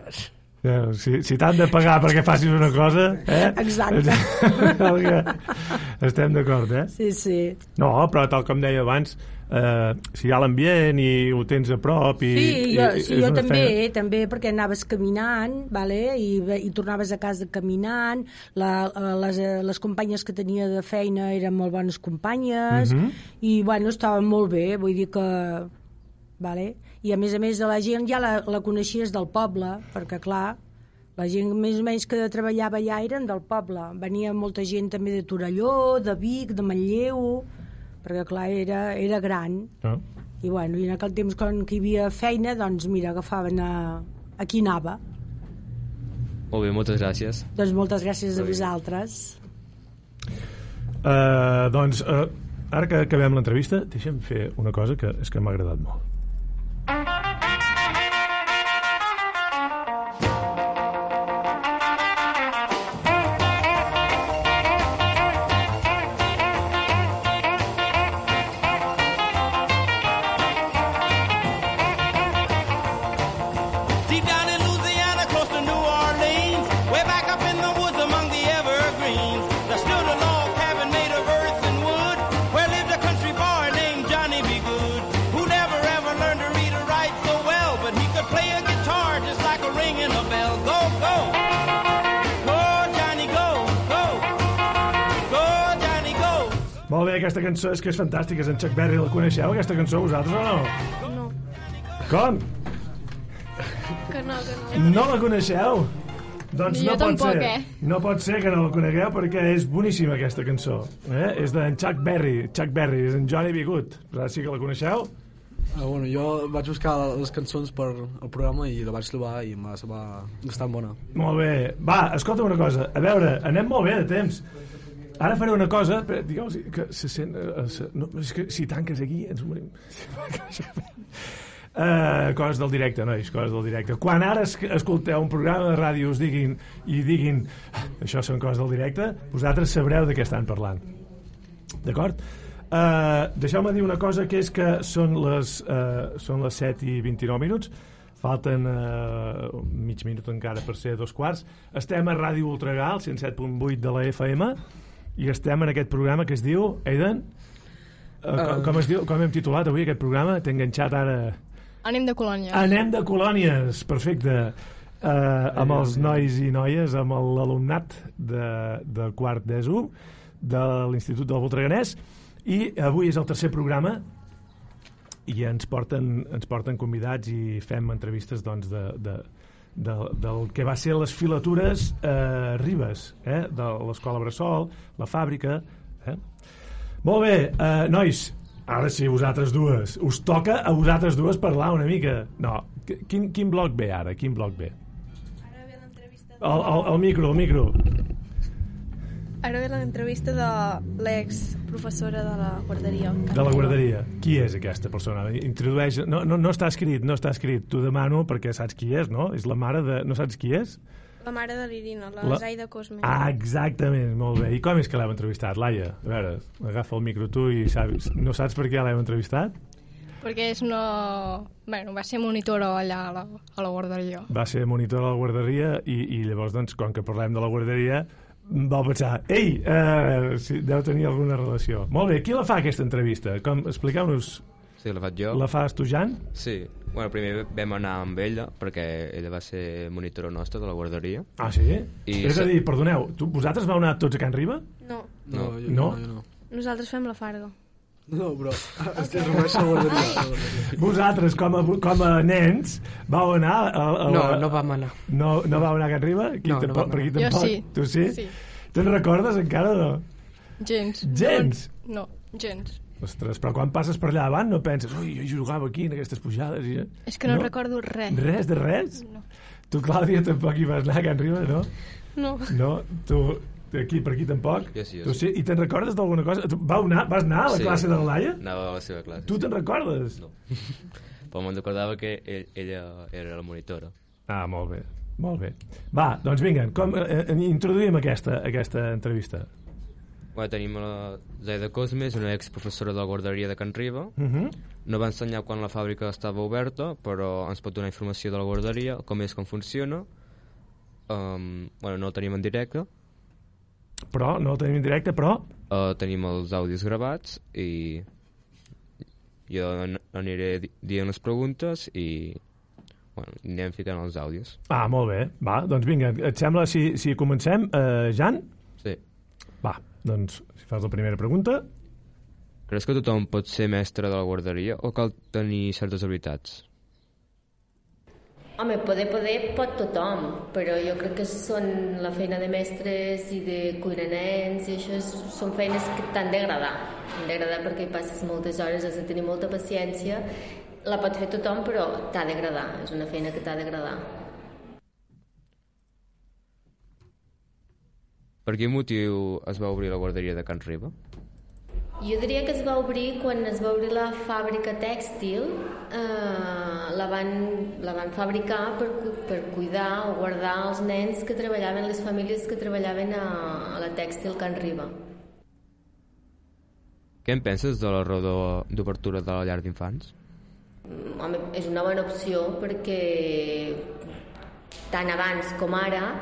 Ja, si si t'han de pagar perquè facis una cosa, eh? Exacte. [LAUGHS] Estem d'acord, eh? Sí, sí. No, però tal com deia abans, eh, si hi ha l'ambient i ho tens a prop i... Sí, jo, i, sí, jo també, feina- també perquè anaves caminant vale? I, i tornaves a casa caminant la, les, les companyes que tenia de feina eren molt bones companyes Mhm. i bueno, estaven molt bé vull dir que vale? i a més a més de la gent ja la, la coneixies del poble perquè clar la gent més o menys que treballava allà eren del poble venia molta gent també de Torelló de Vic, de Manlleu perquè clar, era, era gran No? i bueno, i en aquell temps quan que hi havia feina doncs mira, agafaven a, a qui anava Molt bé, moltes gràcies. doncs moltes gràcies a vosaltres Uh, doncs, uh, ara que acabem l'entrevista, deixa'm fer una cosa que és que m'ha agradat molt. Uh-huh. Cançó és que és fantàstica, és en Chuck Berry, la coneixeu, aquesta cançó, vosaltres o no? No, Com? que no, que no. No la coneixeu? Doncs no pot tampoc, ser. eh? No pot ser que no la conegueu perquè és boníssima aquesta cançó. Eh? És d'en Chuck Berry. Chuck Berry, és en Johnny B. Good. Però sí que la coneixeu? Ah, bueno, jo vaig buscar les cançons per al programa i la vaig trobar i m'ha va bastant bona. Molt bé. Va, escolta una cosa. A veure, anem molt bé de temps. Ara faré una cosa, però, digueu que se sent... eh, se, no, és que si tanques aquí ens morim. Uh, [LAUGHS] coses del directe, nois, coses del directe. Quan ara es, escolteu un programa de ràdio us diguin i diguin "Ah, això són coses del directe, vosaltres sabreu de què estan parlant. D'acord? Uh, Deixeu-me dir una cosa, que és que són les, uh, són les 7 i 29 minuts, falten uh, mig minut encara per ser dos quarts. Estem a Ràdio Ultragal, 107.8 de la FM, i estem en aquest programa que es diu, Aiden? Uh, com, com, es diu, com hem titulat avui aquest programa? T'he enganxat ara... Anem de colònia. Anem de colònies, perfecte. Uh, amb els nois i noies, amb l'alumnat de, de quart d'ESO de l'Institut del Voltreganès i avui és el tercer programa i ens porten, ens porten convidats i fem entrevistes doncs, de, de, de, del que va ser les filatures eh, Ribes, eh, de l'Escola Bressol, la fàbrica... Eh? Molt bé, eh, nois, ara sí, vosaltres dues. Us toca a vosaltres dues parlar una mica. No, Qu- Quin, quin bloc ve ara? Quin bloc ve? El, el, el micro, el micro. Ara ve l'entrevista de l'ex professora de la guarderia. De la guarderia. Qui és aquesta persona? Introdueix... No, no, no està escrit, no està escrit. T'ho demano perquè saps qui és, no? És la mare de... No saps qui és? La mare de l'Irina, la, La-. Zaida Cosme. Ah, exactament, molt bé. I com és que l'heu entrevistat, Laia? A veure, agafa el micro tu i saps, no saps per què l'heu entrevistat? Perquè és una... Bueno, va ser monitora allà a la, a la guarderia. Va ser monitor a la guarderia i, i llavors, doncs, com que parlem de la guarderia, va pensar, ei, eh, sí, deu tenir alguna relació. Molt bé, qui la fa aquesta entrevista? Com, Expliqueu-nos, Sí, la faig jo. la fas tu, Jan? Sí. Bueno, primer vam anar amb ella, perquè ella va ser monitora nostra de la guarderia. Ah, sí? I és a dir, perdoneu, tu, vosaltres vau anar tots a Can Riba? No, No. jo, No? jo no. nosaltres fem la farga. No, però estic reuneix a la guarderia. a la guarderia. Vosaltres, com a, com a nens, vau anar a, a No, la... no vam anar. No, no vau anar a Can Riba? Qui No, no tampoc, vam per aquí anar. Jo tampoc? sí. Tu sí? Sí. Te'n recordes encara no? Gens. Gens? No, gens. Ostres, però quan passes per allà davant no penses ui, jo jugava aquí en aquestes pujades i... És que no, no? recordo res. Res de res? No. Tu, Clàudia, tampoc hi vas anar a Can Riba, no? No. No? Tu, aquí per aquí tampoc? Jo sí, jo tu sí. I te'n recordes d'alguna cosa? Vau anar, vas anar a la Sí. classe de la Laia? Anava a la seva classe. Tu te'n recordes? No. [LAUGHS] Però me'n recordava que ell, ella era la monitora. Ah, molt bé, molt bé. Va, doncs vinga, com, eh, eh, introduïm aquesta, aquesta entrevista. Bueno, tenim la Zaida Cosme, és una ex-professora de la guarderia de Can Riba. Uh -huh. No va ensenyar quan la fàbrica estava oberta, però ens pot donar informació de la guarderia, com és, com funciona. Um, bueno, no ho tenim en directe. Però, no tenim en directe, però... Uh, tenim els àudios gravats i jo an- aniré di- dient les preguntes i bueno, anem ficant els àudios. Ah, molt bé. Va, doncs vinga, et sembla si, si comencem? Eh, Jan? Sí. Va, doncs, si fas la primera pregunta... Creus que tothom pot ser mestre de la guarderia o cal tenir certes habilitats? Home, poder, poder pot tothom, però jo crec que són la feina de mestres i de cuinar nens i això és, són feines que t'han d'agradar. T'han d'agradar perquè hi passes moltes hores, has de tenir molta paciència. La pot fer tothom, però t'ha d'agradar. És una feina que t'ha d'agradar. Per quin motiu es va obrir la guarderia de Can Riba? Jo diria que es va obrir quan es va obrir la fàbrica tèxtil, eh, la, van, la van fabricar per, per cuidar o guardar els nens que treballaven, les famílies que treballaven a, a la tèxtil Can Riba. Què en penses de la raó d'obertura de la llar d'infants? Mm, Home, és una bona opció perquè tant abans com ara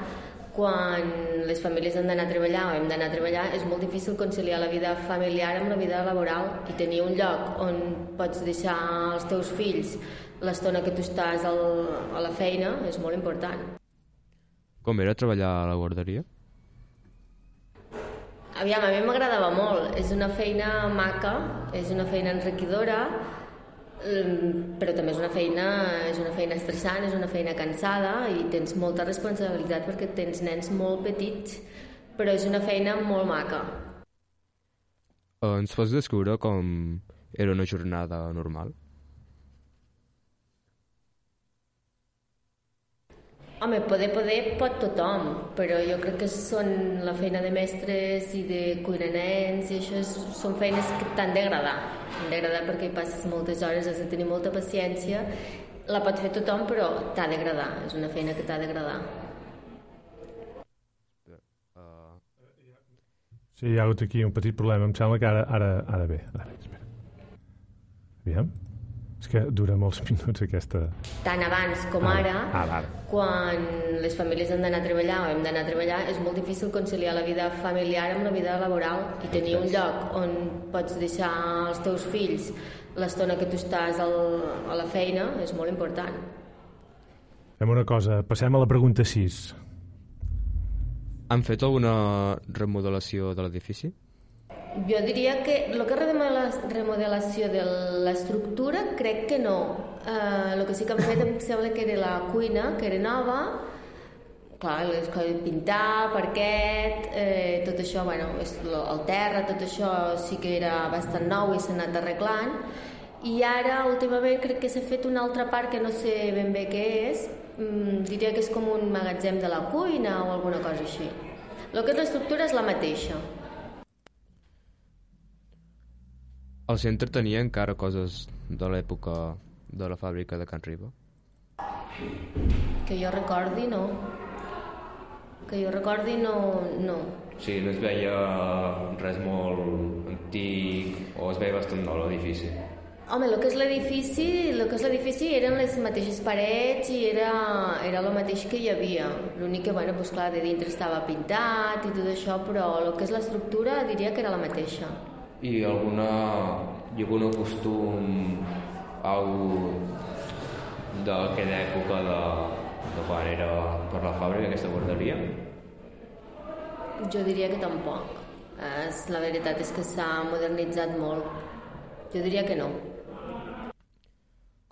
quan les famílies han d'anar a treballar o hem d'anar a treballar és molt difícil conciliar la vida familiar amb la vida laboral i tenir un lloc on pots deixar els teus fills l'estona que tu estàs al, a la feina és molt important. Com era treballar a la guarderia? Aviam, a mi m'agradava molt. És una feina maca, és una feina enriquidora, però també és una feina, és una feina estressant, és una feina cansada i tens molta responsabilitat perquè tens nens molt petits, però és una feina molt maca. Ens pots descriure com era una jornada normal? Home, poder, poder pot tothom, però jo crec que són la feina de mestres i de cuinar nens i això és, són feines que t'han d'agradar. T'han d'agradar perquè hi passes moltes hores, has de tenir molta paciència. La pot fer tothom, però t'ha d'agradar. És una feina que t'ha d'agradar. Sí, hi ha hagut aquí un petit problema. Em sembla que ara, ara, ara bé. Ara, espera. Aviam. És que dura molts minuts aquesta... Tant abans com Ara. ara, Ara, ara. quan les famílies han d'anar a treballar o hem d'anar a treballar, és molt difícil conciliar la vida familiar amb la vida laboral i tenir un lloc on pots deixar els teus fills l'estona que tu estàs al, a la feina és molt important. Fem una cosa, passem a la pregunta 6. Han fet alguna remodelació de l'edifici? Jo diria que el que és remodela- remodelació de l'estructura crec que no. Eh, el que sí que han fet em sembla que era la cuina, que era nova, clar, les coses, pintar, parquet, eh, tot això, bueno, el terra, tot això sí que era bastant nou i s'ha anat arreglant, i ara últimament crec que s'ha fet una altra part que no sé ben bé què és. Mm, diria que és com un magatzem de la cuina o alguna cosa així. El que és l'estructura és la mateixa El centre tenia encara coses de l'època de la fàbrica de Can Riba? que jo recordi no que jo recordi no, no. Sí, no es veia res molt antic o es veia bastant nou l'edifici. Home, el que és l'edifici, el que és l'edifici eren les mateixes parets i era, era el mateix que hi havia. L'únic que, bueno, doncs clar, de dintre estava pintat i tot això, però el que és l'estructura diria que era la mateixa. I alguna, ha algun costum, algú d'aquella època de, de quan era per la fàbrica, aquesta guarderia? Jo diria que tampoc. És, la veritat és que s'ha modernitzat molt. Jo diria que no.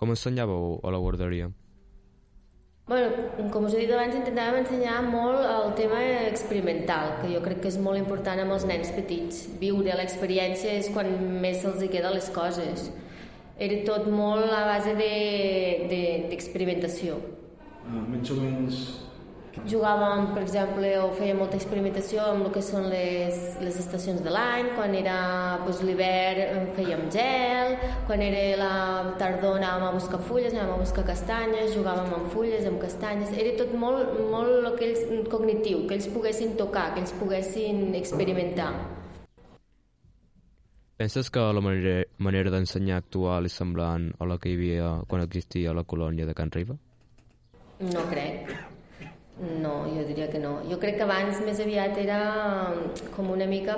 Com ensenyàveu a la guarderia? Bueno, com us he dit abans, intentàvem ensenyar molt el tema experimental, que jo crec que és molt important amb els nens petits. Viure l'experiència és quan més se'ls queda les coses. Era tot molt a base d'experimentació. De, de, Uh, més o menys... Jugàvem, per exemple, o feia molta experimentació amb el que són les, les estacions de l'any, quan era doncs, l'hivern fèiem gel, quan era la tardor anàvem a buscar fulles, anàvem a buscar castanyes, jugàvem amb fulles, amb castanyes, era tot molt, molt el que ells, cognitiu, que ells poguessin tocar, que ells poguessin experimentar. Penses que la manera, manera d'ensenyar actual és semblant a la que hi havia quan existia la colònia de Can Riba? No crec. No, jo diria que no. Jo crec que abans més aviat era com una mica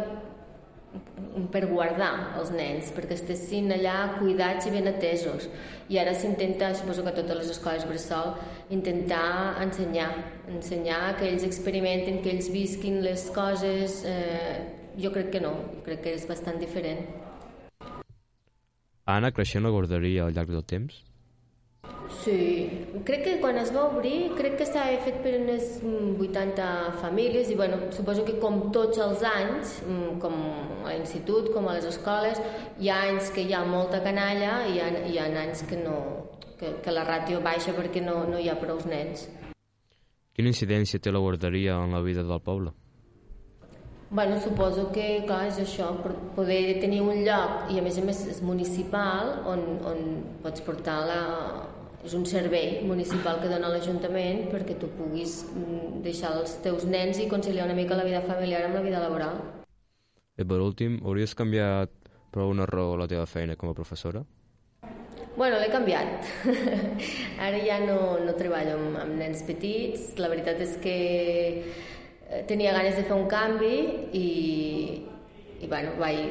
per guardar els nens, perquè estessin allà cuidats i ben atesos. I ara s'intenta, suposo que a totes les escoles bressol, intentar ensenyar, ensenyar que ells experimenten, que ells visquin les coses. Eh, jo crec que no, jo crec que és bastant diferent. Ha anat creixent la guarderia al llarg del temps? Sí, crec que quan es va obrir, crec que estava fet per unes mm, 80 famílies i bueno, suposo que com tots els anys, mm, com a l'institut, com a les escoles, hi ha anys que hi ha molta canalla i hi ha, hi ha anys que, no, que, que la ràtio baixa perquè no, no hi ha prou nens. Quina incidència té la guarderia en la vida del poble? Bueno, suposo que, clar, és això, poder tenir un lloc, i a més a més és municipal, on, on pots portar la... És un servei municipal que dona l'Ajuntament perquè tu puguis mm, deixar els teus nens i conciliar una mica la vida familiar amb la vida laboral. I per últim, hauries canviat per alguna raó la teva feina com a professora? Bueno, l'he canviat. [LAUGHS] Ara ja no, no treballo amb, amb nens petits. La veritat és que eh, tenia ganes de fer un canvi i, i bueno, vaig,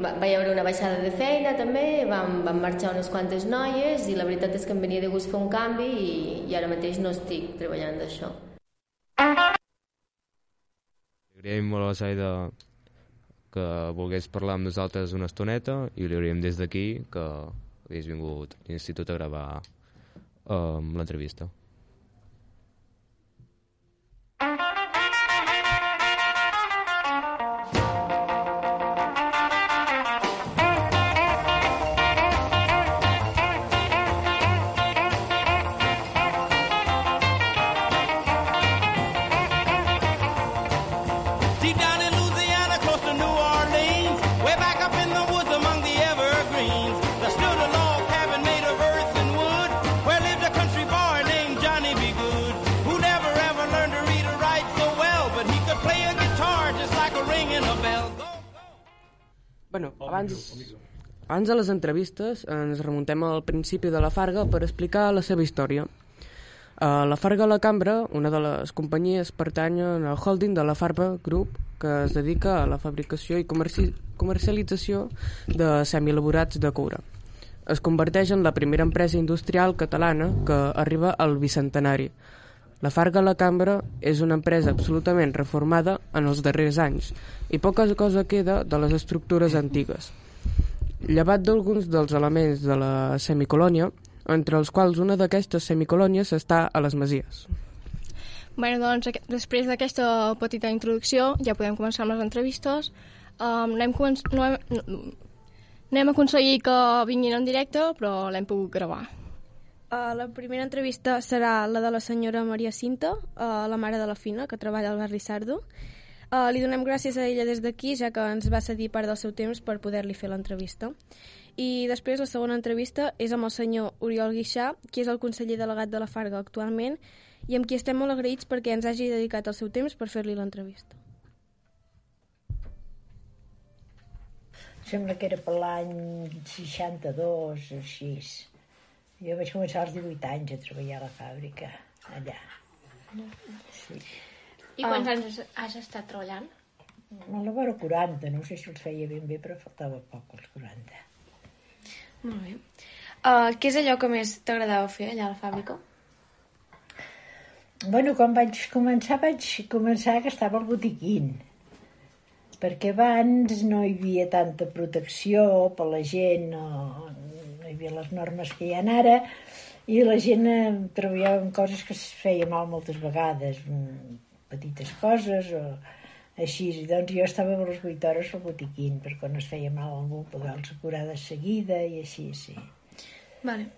va, va haver una baixada de feina també, vam, vam marxar unes quantes noies i la veritat és que em venia de gust fer un canvi i, i ara mateix no estic treballant d'això. Agraïm molt a la Zaida que volgués parlar amb nosaltres una estoneta i li agraïm des d'aquí que hagués vingut a l'institut a gravar um, l'entrevista. Abans, abans de les entrevistes ens remuntem al principi de la Farga per explicar la seva història. Uh, la Farga La Cambra, una de les companyies, pertany al holding de la Farba Group, que es dedica a la fabricació i comerci comercialització de semielaborats de coure. Es converteix en la primera empresa industrial catalana que arriba al bicentenari. La Farga La Cambra és una empresa absolutament reformada en els darrers anys i poca cosa queda de les estructures antigues. Llevat d'alguns dels elements de la semicolònia, entre els quals una d'aquestes semicolònies està a les Masies. Bé, doncs, després d'aquesta petita introducció ja podem començar amb les entrevistes. Um, anem començ... no hem... no- No hem aconseguit que vinguin en directe, però l'hem pogut gravar. Uh, la primera entrevista serà la de la senyora Maria Cinta, uh, la mare de la Fina, que treballa al barri Sardo. Uh, li donem gràcies a ella des d'aquí, ja que ens va cedir part del seu temps per poder-li fer l'entrevista. I després la segona entrevista és amb el senyor Oriol Guixà, qui és el conseller delegat de la Farga actualment, i amb qui estem molt agraïts perquè ens hagi dedicat el seu temps per fer-li l'entrevista. Sembla que era per l'any 62 o així. Jo vaig començar als 18 anys a treballar a la fàbrica, allà. Sí. I quants anys has estat treballant? A la vora 40, no sé si els feia ben bé, però faltava poc als 40. Molt bé. Uh, què és allò que més t'agradava fer allà a la fàbrica? Bueno, quan vaig començar, vaig començar que estava al botiquín, perquè abans no hi havia tanta protecció per la gent, no hi havia les normes que hi ha ara, i la gent eh, treballava en coses que es feia mal moltes vegades, mm, petites coses o així. I doncs jo estava a les 8 hores al botiquín, per quan es feia mal algú poder-los curar de seguida i així, sí. Vale.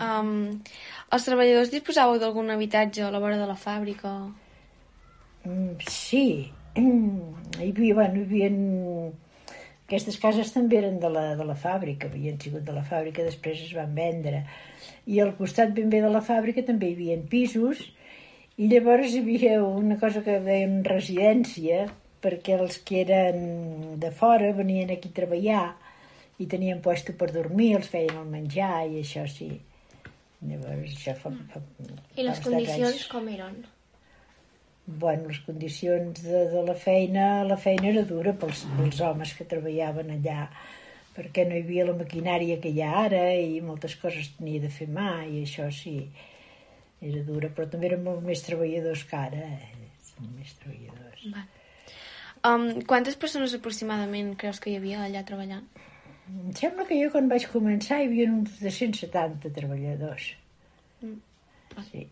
Um, els treballadors disposàveu d'algun habitatge a la vora de la fàbrica? Mm, sí, Mm, [CLEARS THROAT] hi havia, bueno, hi havia... Aquestes cases també eren de la, de la fàbrica, havien sigut de la fàbrica, després es van vendre. I al costat ben bé de la fàbrica també hi havia pisos, i llavors hi havia una cosa que deien residència, perquè els que eren de fora venien aquí a treballar i tenien puesto per dormir, els feien el menjar i això sí. Llavors això fa... fa I les condicions anys. com eren? Bueno, les condicions de, de la feina, la feina era dura pels, pels homes que treballaven allà, perquè no hi havia la maquinària que hi ha ara i moltes coses tenia de fer mà i això sí, era dura, però també eren molt més treballadors que ara, eh? més treballadors. Va. Um, quantes persones aproximadament creus que hi havia allà treballant? Em sembla que jo quan vaig començar hi havia uns 270 treballadors. Mm. Sí.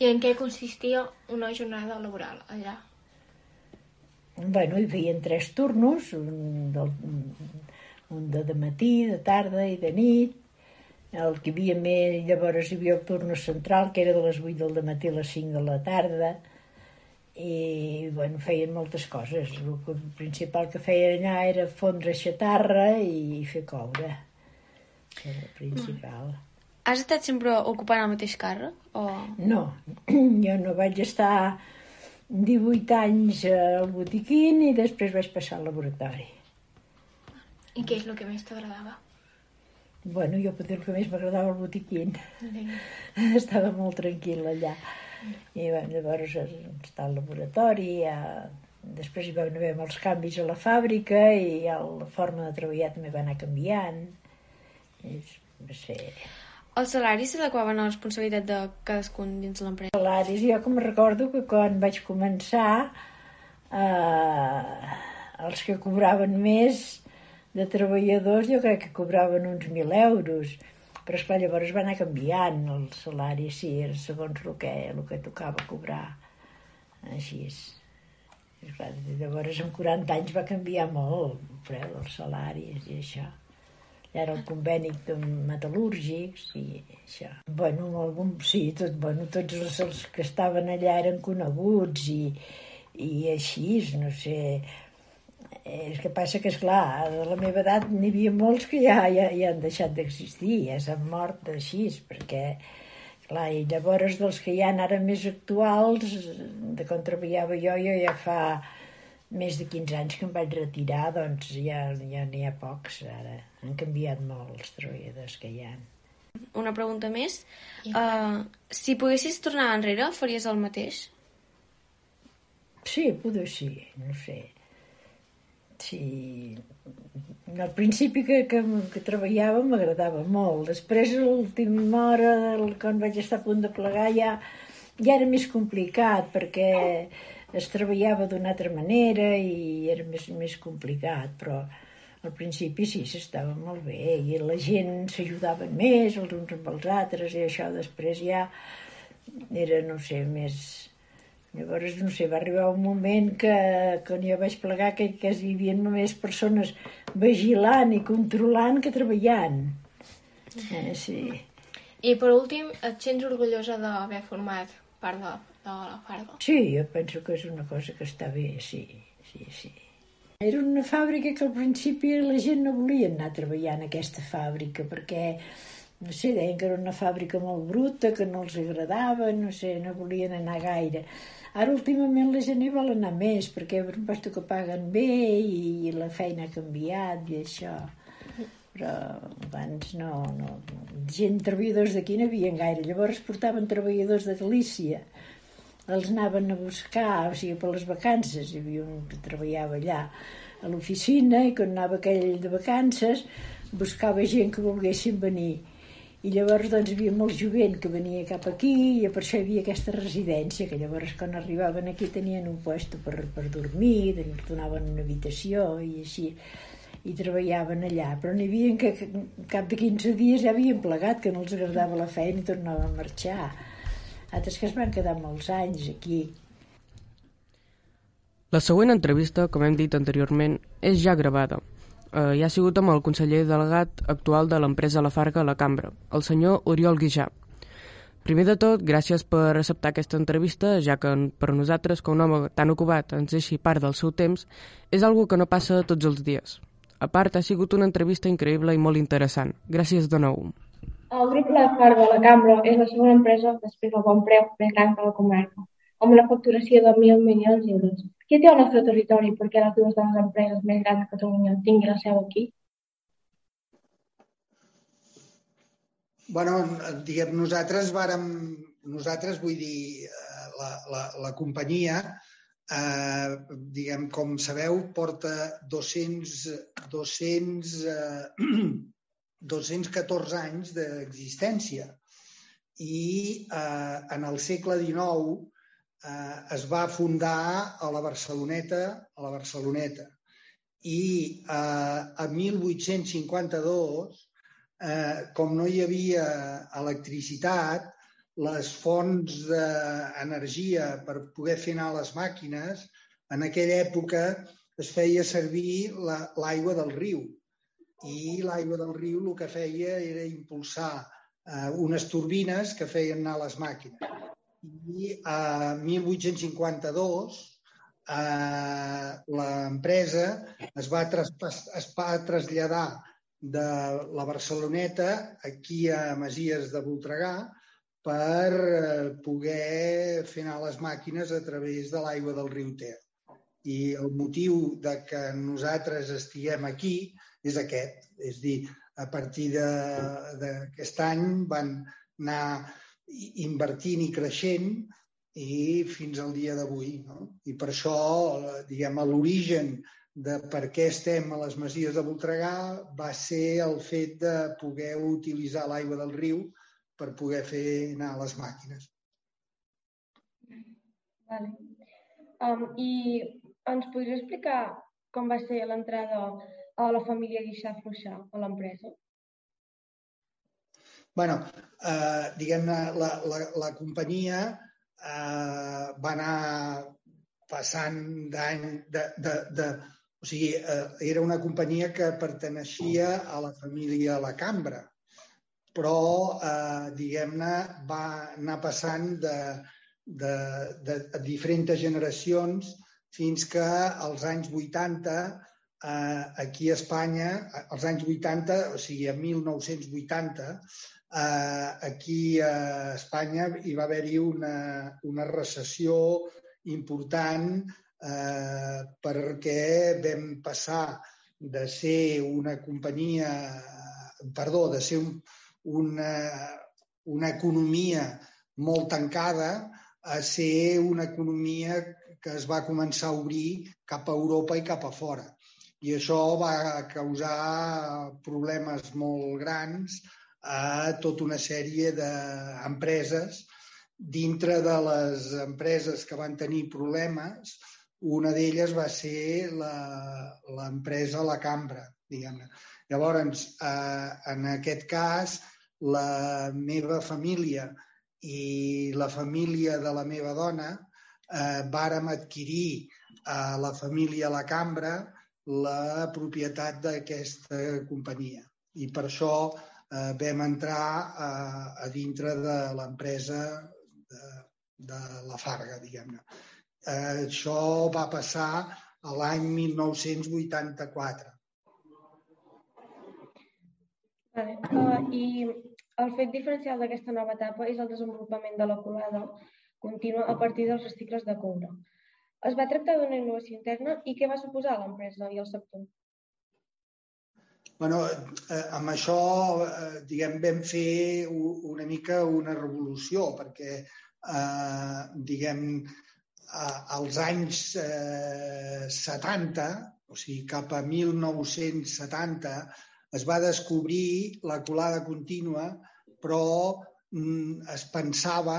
I en què consistia una jornada laboral allà? Bueno, hi havia tres turnos, un, del, un de, de matí, de tarda i de nit. El que hi havia més, llavors hi havia el turno central, que era de les 8 del matí a les 5 de la tarda, i bueno, feien moltes coses. El principal que feien allà era fondre xatarra i fer coure. Era el principal. Mm. Has estat sempre ocupant el mateix càrrec? O... No, [CLEARS THROAT] jo no vaig estar 18 anys al botiquín i després vaig passar al laboratori. I què és el que més t'agradava? Bueno, jo potser el que més m'agradava al botiquín. Sí. [LAUGHS] Estava molt tranquil allà. I bueno, llavors està al laboratori, ja... després hi van haver molts canvis a la fàbrica i ja la forma de treballar també va anar canviant. I va ser... Els salaris s'adequaven a la responsabilitat de cadascun dins l'empresa? Els salaris, jo com recordo que quan vaig començar, eh, els que cobraven més de treballadors jo crec que cobraven uns 1.000 euros, però esclar, llavors va anar canviant el salari, sí, segons el que, el que tocava cobrar. Així és. Esclar, llavors amb 40 anys va canviar molt el preu dels salaris i això era el conveni de metal·lúrgics i això. Bueno, algun, sí, tot, bueno, tots els, els que estaven allà eren coneguts i, i així, no sé... És que passa que, és clar, a la meva edat n'hi havia molts que ja, ja, ja han deixat d'existir, ja s'han mort així, perquè, clar, i llavors dels que hi ha ara més actuals, de quan treballava jo, jo ja fa més de 15 anys que em vaig retirar, doncs ja ja n'hi ha pocs ara. Han canviat molt els treballadors que hi ha. Una pregunta més. Uh, si poguessis tornar enrere, faries el mateix? Sí, potser sí, no sé. Sí, al principi que, que, que treballava m'agradava molt. Després, a l'última hora, quan vaig estar a punt de plegar, ja, ja era més complicat, perquè es treballava d'una altra manera i era més, més complicat, però al principi sí, s'estava molt bé i la gent s'ajudaven més els uns amb els altres i això després ja era, no sé, més, Llavors, no sé, va arribar un moment que quan jo vaig plegar que quasi hi havia només persones vigilant i controlant que treballant. Eh, sí. I per últim, et sents orgullosa d'haver format part de, de la? Sí, jo penso que és una cosa que està bé, sí, sí, sí. Era una fàbrica que al principi la gent no volia anar a treballar en aquesta fàbrica perquè, no sé, deien que era una fàbrica molt bruta, que no els agradava, no sé, no volien anar gaire. Ara últimament la gent hi vol anar més perquè per que paguen bé i, la feina ha canviat i això. Però abans no, no. Gent, treballadors d'aquí no hi havia gaire. Llavors portaven treballadors de Galícia els anaven a buscar, o sigui, per les vacances, hi havia un que treballava allà a l'oficina i quan anava aquell de vacances buscava gent que volguessin venir. I llavors doncs hi havia molt jovent que venia cap aquí i per això hi havia aquesta residència, que llavors quan arribaven aquí tenien un puesto per, per dormir, donaven una habitació i així i treballaven allà, però n'hi havia que cap de 15 dies ja havien plegat, que no els agradava la feina i tornaven a marxar. Altres que es van quedar molts anys aquí. La següent entrevista, com hem dit anteriorment, és ja gravada. Eh, hi ha sigut amb el conseller delegat actual de l'empresa La Farga a la cambra, el senyor Oriol Guixà. Primer de tot, gràcies per acceptar aquesta entrevista, ja que per nosaltres, que un home tan ocupat ens deixi part del seu temps, és algo que no passa tots els dies. A part, ha sigut una entrevista increïble i molt interessant. Gràcies de nou. El grup La Farga a la Cambra és la segona empresa després del bon preu més gran de la comarca, amb una facturació de 1.000 milions d'euros. Qui té el nostre territori perquè les dues de les empreses més grans de Catalunya tinguin la seu aquí? bueno, diguem, nosaltres vàrem, nosaltres vull dir, eh, la, la, la companyia, eh, diguem, com sabeu, porta 200, 200, eh, 214 anys d'existència i eh, en el segle XIX eh, es va fundar a la Barceloneta, a la Barceloneta. I eh, a 1852 eh, com no hi havia electricitat, les fonts d'energia per poder fer anar les màquines, en aquella època es feia servir l'aigua la, del riu. I l'aigua del riu el que feia era impulsar eh, unes turbines que feien anar les màquines. I a 1852 eh, l'empresa es, va es va traslladar de la Barceloneta aquí a Masies de Voltregà per eh, poder fer anar les màquines a través de l'aigua del riu Ter. I el motiu de que nosaltres estiguem aquí és aquest. És dir, a partir d'aquest any van anar invertint i creixent i fins al dia d'avui. No? I per això, diguem, l'origen de per què estem a les Masies de Voltregà va ser el fet de poder utilitzar l'aigua del riu per poder fer anar les màquines. Vale. Um, I ens podries explicar com va ser l'entrada a la família Guixà Fluixà a l'empresa? bueno, eh, diguem-ne, la, la, la companyia eh, va anar passant d'any, de, de, de, o sigui, eh, era una companyia que perteneixia a la família La Cambra, però, eh, diguem-ne, va anar passant de, de, de, de diferents generacions fins que als anys 80, eh, aquí a Espanya, als anys 80, o sigui, a 1980, eh, aquí a Espanya hi va haver-hi una, una recessió important eh, perquè vam passar de ser una companyia, perdó, de ser un, una, una economia molt tancada a ser una economia que es va començar a obrir cap a Europa i cap a fora. I això va causar problemes molt grans a tota una sèrie d'empreses. Dintre de les empreses que van tenir problemes, una d'elles va ser l'empresa La Cambra, diguem-ne. Llavors, eh, en aquest cas, la meva família i la família de la meva dona eh, vàrem adquirir a la família La Cambra la propietat d'aquesta companyia. I per això eh, vam entrar a, a dintre de l'empresa de, de la Farga, diguem-ne. Eh, això va passar a l'any 1984. Vale. Uh, I el fet diferencial d'aquesta nova etapa és el desenvolupament de la colada contínua a partir dels recicles de coure. Es va tractar d'una innovació interna i què va suposar a l'empresa i al sector? Bueno, eh, amb això, eh, diguem, vam fer una mica una revolució, perquè, eh, diguem, als anys eh, 70, o sigui, cap a 1970, es va descobrir la colada contínua, però mm, es pensava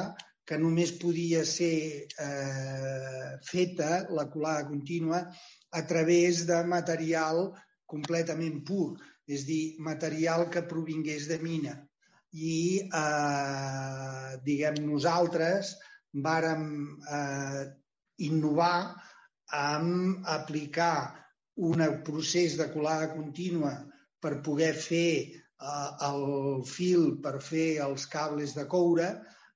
que només podia ser eh, feta la colada contínua a través de material completament pur, és dir, material que provingués de mina. I, eh, diguem, nosaltres vàrem eh, innovar amb aplicar un procés de colada contínua per poder fer eh, el fil per fer els cables de coure,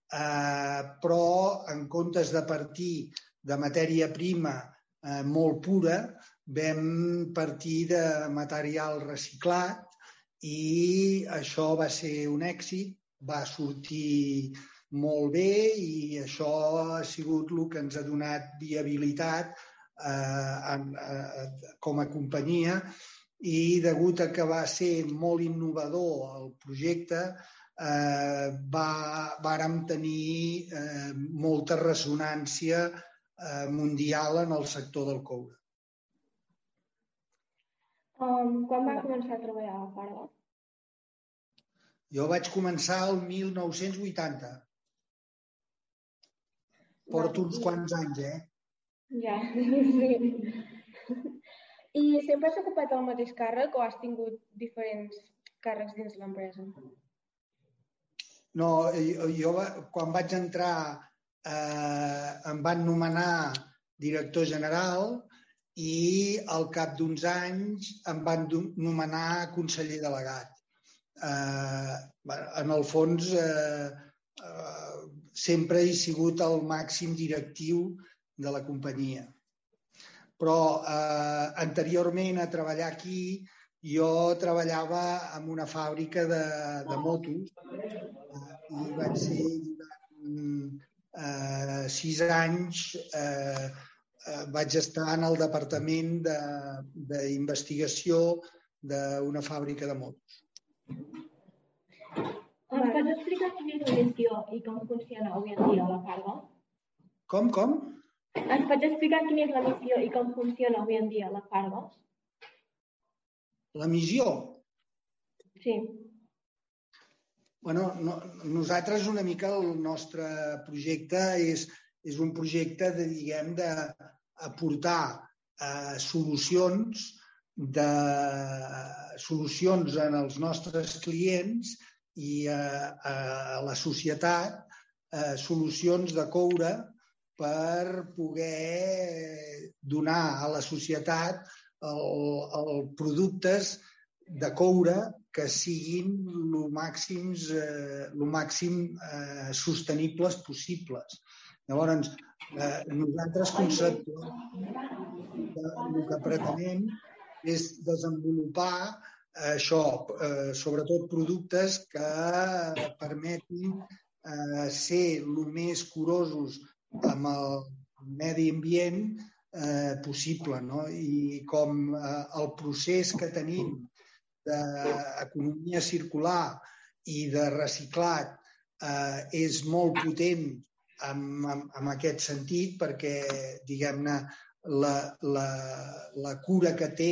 però en comptes de partir de matèria prima eh, molt pura, vam partir de material reciclat i això va ser un èxit, va sortir molt bé i això ha sigut el que ens ha donat viabilitat eh, en, eh, com a companyia i degut a que va ser molt innovador el projecte, eh, va, vàrem tenir eh, molta ressonància eh, mundial en el sector del coure. Um, quan va començar a treballar a la Farga? Jo vaig començar el 1980. Porto uns quants anys, eh? Ja, [LAUGHS] sí. I sempre has ocupat el mateix càrrec o has tingut diferents càrrecs dins l'empresa? No, jo, jo quan vaig entrar eh, em van nomenar director general i al cap d'uns anys em van nomenar conseller delegat. Eh, en el fons, eh, eh, sempre he sigut el màxim directiu de la companyia però eh, anteriorment a treballar aquí jo treballava en una fàbrica de, de motos eh, i vaig ser durant eh, sis anys eh, eh, vaig estar en el departament d'investigació de, d'una fàbrica de motos. Ens pots explicar quina és la gestió i com funciona avui en dia la Farga? Com, com? Ens pots explicar quina és la missió i com funciona avui en dia la Fargos? La missió? Sí. Bueno, no, nosaltres una mica el nostre projecte és, és un projecte de, diguem, d'aportar eh, solucions de solucions en els nostres clients i eh, a la societat eh, solucions de coure per poder donar a la societat el, el productes de coure que siguin el màxims, eh, lo màxim eh, sostenibles possibles. Llavors, eh, nosaltres conceptualment el que pretenem és desenvolupar això, eh, sobretot productes que permetin eh, ser el més curosos amb el medi ambient eh, possible. No? I com eh, el procés que tenim d'economia circular i de reciclat eh, és molt potent en, en, en aquest sentit perquè, diguem-ne, la, la, la cura que té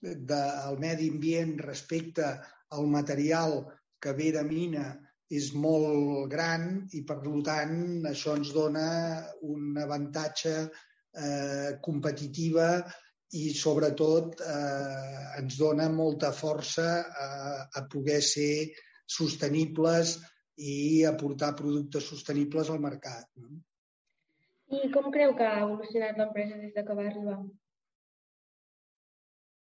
del medi ambient respecte al material que ve de mina és molt gran i, per tant, això ens dona un avantatge eh, competitiva i, sobretot, eh, ens dona molta força a, a poder ser sostenibles i aportar productes sostenibles al mercat. No? I com creu que ha evolucionat l'empresa des de que va arribar?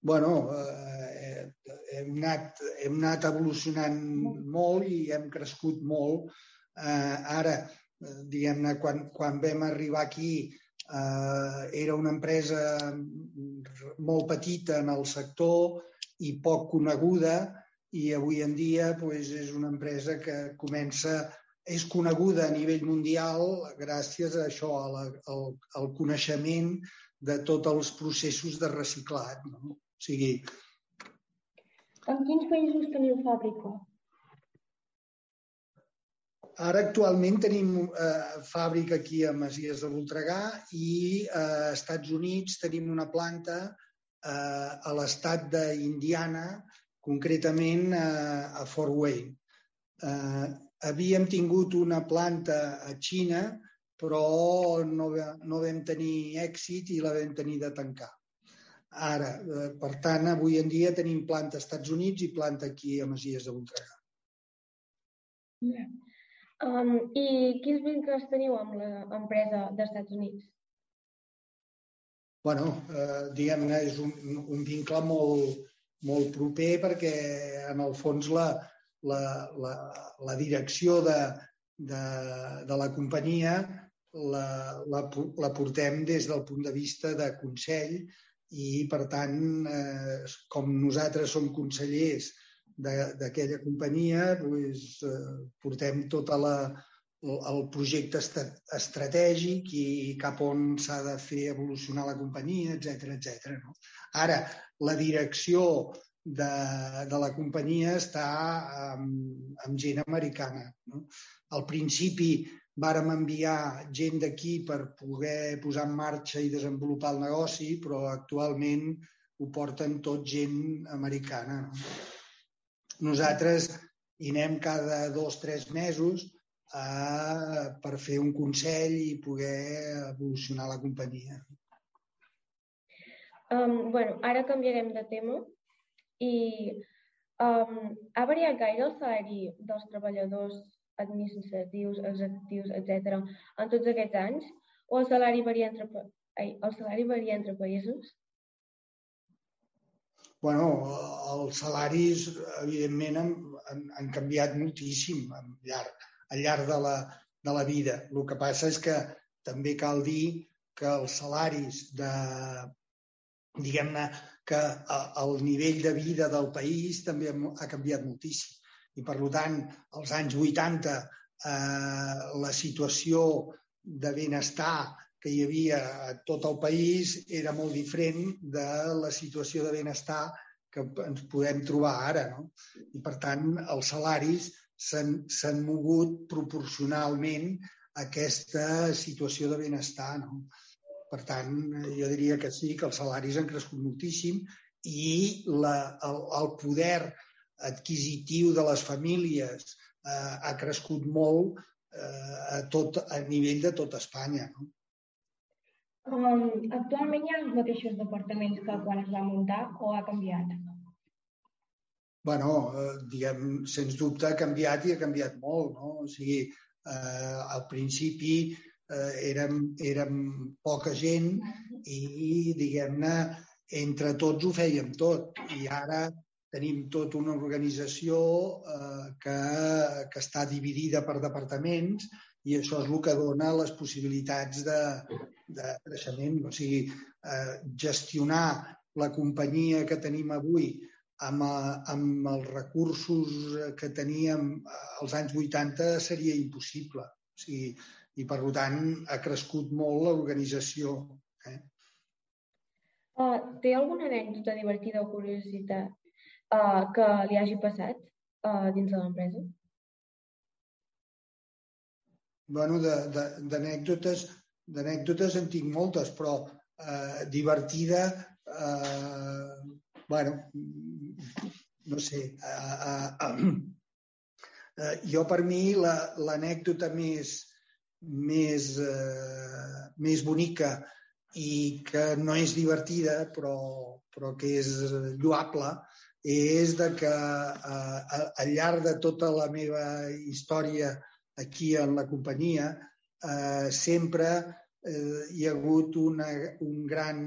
bueno, eh, hem, anat, hem anat evolucionant molt i hem crescut molt. Eh, ara, eh, diguem-ne, quan, quan vam arribar aquí eh, era una empresa molt petita en el sector i poc coneguda i avui en dia pues, és una empresa que comença és coneguda a nivell mundial gràcies a això, a la, al, al coneixement de tots els processos de reciclat. No? O sigui... En quins països teniu fàbrica? Ara actualment tenim eh, fàbrica aquí a Masies de Voltregà i eh, a Estats Units tenim una planta eh, a l'estat d'Indiana, concretament eh, a Fort Wayne. Eh, havíem tingut una planta a Xina, però no, no vam tenir èxit i la vam tenir de tancar. Ara, eh, per tant, avui en dia tenim planta als Estats Units i planta aquí a Masies de Voltregà. Um, I quins vincles teniu amb l'empresa dels Estats Units? bueno, eh, diguem-ne, és un, un vincle molt, molt proper perquè en el fons la, la, la, la direcció de, de, de la companyia la, la, la portem des del punt de vista de consell i, per tant, eh, com nosaltres som consellers d'aquella companyia, doncs, eh, portem tota la, el projecte estratègic i cap on s'ha de fer evolucionar la companyia, etc etc. No? Ara, la direcció de, de la companyia està amb, amb gent americana. No? Al principi vàrem enviar gent d'aquí per poder posar en marxa i desenvolupar el negoci, però actualment ho porten tot gent americana. No? Nosaltres hi anem cada dos o tres mesos a, per fer un consell i poder evolucionar la companyia. Um, bueno, ara canviarem de tema i um, ha variat gaire el salari dels treballadors administratius, executius, etc. en tots aquests anys? O el salari varia entre, ai, el salari varia entre països? Bueno, els salaris, evidentment, han, han, han canviat moltíssim al llarg, al llarg de, la, de la vida. El que passa és que també cal dir que els salaris de, diguem-ne, que el nivell de vida del país també ha canviat moltíssim i per tant als anys 80 eh, la situació de benestar que hi havia a tot el país era molt diferent de la situació de benestar que ens podem trobar ara. No? I per tant els salaris s'han mogut proporcionalment a aquesta situació de benestar. No? Per tant, jo diria que sí, que els salaris han crescut moltíssim i la, el, el poder adquisitiu de les famílies eh, ha crescut molt eh, a, tot, a nivell de tot Espanya. No? Um, actualment hi ha els mateixos departaments que quan es va muntar o ha canviat? bueno, eh, diguem, sens dubte ha canviat i ha canviat molt. No? O sigui, eh, al principi eh, érem, érem poca gent i, diguem-ne, entre tots ho fèiem tot. I ara tenim tota una organització eh, que, que està dividida per departaments i això és el que dona les possibilitats de, de creixement. O sigui, eh, gestionar la companyia que tenim avui amb, eh, amb els recursos que teníem als anys 80 seria impossible. O sigui, I, per tant, ha crescut molt l'organització. Eh? Uh, té alguna anècdota divertida o curiositat uh, que li hagi passat uh, dins de l'empresa? Bueno, d'anècdotes d'anècdotes en tinc moltes, però eh, divertida, eh, bueno, no sé, eh, eh, eh, jo per mi l'anècdota la, més, més, eh, més bonica i que no és divertida però, però que és lloable és de que eh, al llarg de tota la meva història aquí en la companyia eh, sempre eh, hi ha hagut una, un, gran,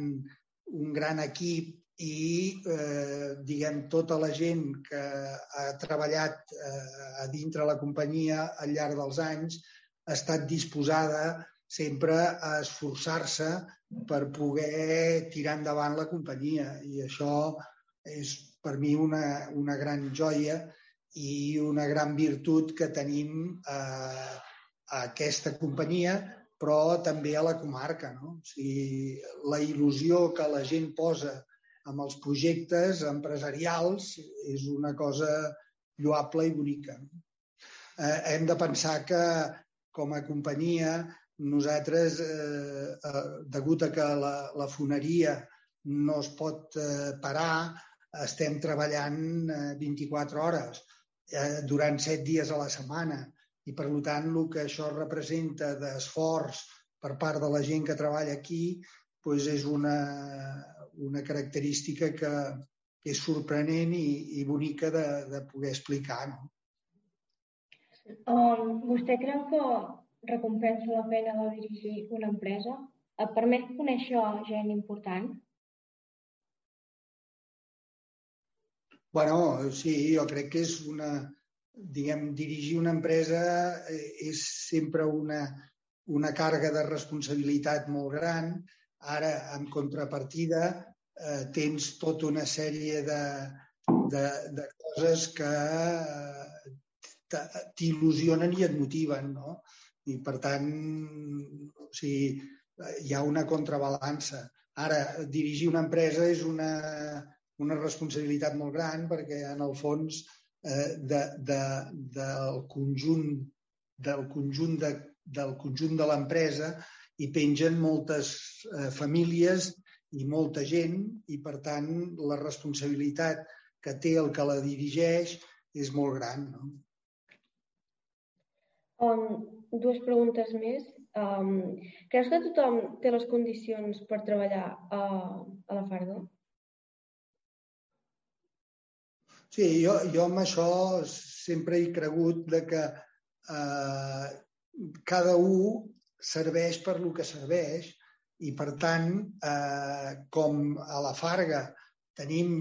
un gran equip i eh, diguem tota la gent que ha treballat eh, a dintre la companyia al llarg dels anys ha estat disposada sempre a esforçar-se per poder tirar endavant la companyia. I això és per mi una, una gran joia i una gran virtut que tenim eh, a aquesta companyia però també a la comarca. No? O sigui, la il·lusió que la gent posa amb els projectes empresarials és una cosa lloable i bonica. Eh, hem de pensar que, com a companyia, nosaltres, eh, eh, degut a que la, la foneria no es pot eh, parar, estem treballant eh, 24 hores eh, durant 7 dies a la setmana i, per tant, el que això representa d'esforç per part de la gent que treballa aquí doncs és una, una característica que, que és sorprenent i, i bonica de, de poder explicar. No? Um, vostè creu que recompensa la feina de dirigir una empresa? Et permet conèixer gent important? Bueno, sí, jo crec que és una, diguem, dirigir una empresa eh, és sempre una, una càrrega de responsabilitat molt gran. Ara, en contrapartida, eh, tens tota una sèrie de, de, de coses que eh, t'il·lusionen i et motiven, no? I, per tant, o sigui, hi ha una contrabalança. Ara, dirigir una empresa és una, una responsabilitat molt gran perquè, en el fons, eh, de, de, del conjunt del conjunt de, del conjunt de l'empresa hi pengen moltes eh, famílies i molta gent i, per tant, la responsabilitat que té el que la dirigeix és molt gran. No? Um, dues preguntes més. Um, creus que tothom té les condicions per treballar a, a la Farda? Sí, jo, jo amb això sempre he cregut de que eh, cada un serveix per lo que serveix i, per tant, eh, com a la Farga tenim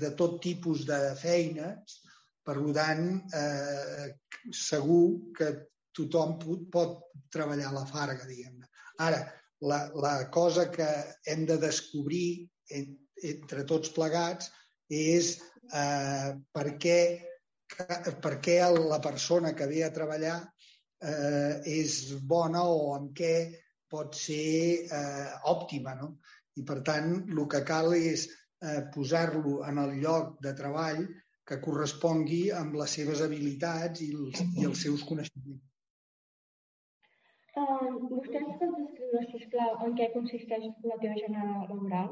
de tot tipus de feines, per tant, eh, segur que tothom pot, pot treballar a la Farga, diguem-ne. Ara, la, la cosa que hem de descobrir en, entre tots plegats és eh, per, què, per què la persona que ve a treballar eh, és bona o en què pot ser eh, òptima. No? I, per tant, el que cal és eh, posar-lo en el lloc de treball que correspongui amb les seves habilitats i els, i els seus coneixements. Uh, vostè ens pot descriure, sisplau, en què consisteix la teva jornada laboral?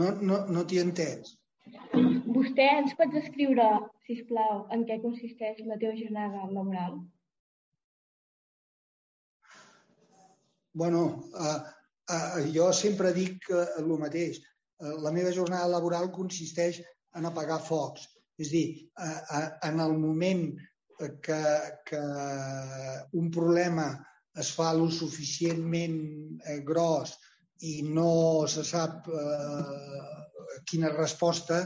No, no, no t'hi entès. Vostè ens pot descriure, si plau, en què consisteix la teva jornada laboral? Bueno, uh, uh, jo sempre dic uh, el mateix. Uh, la meva jornada laboral consisteix en apagar focs. És a dir, uh, uh, en el moment que, que un problema es fa lo suficientment eh, gros i no se sap eh, quina resposta,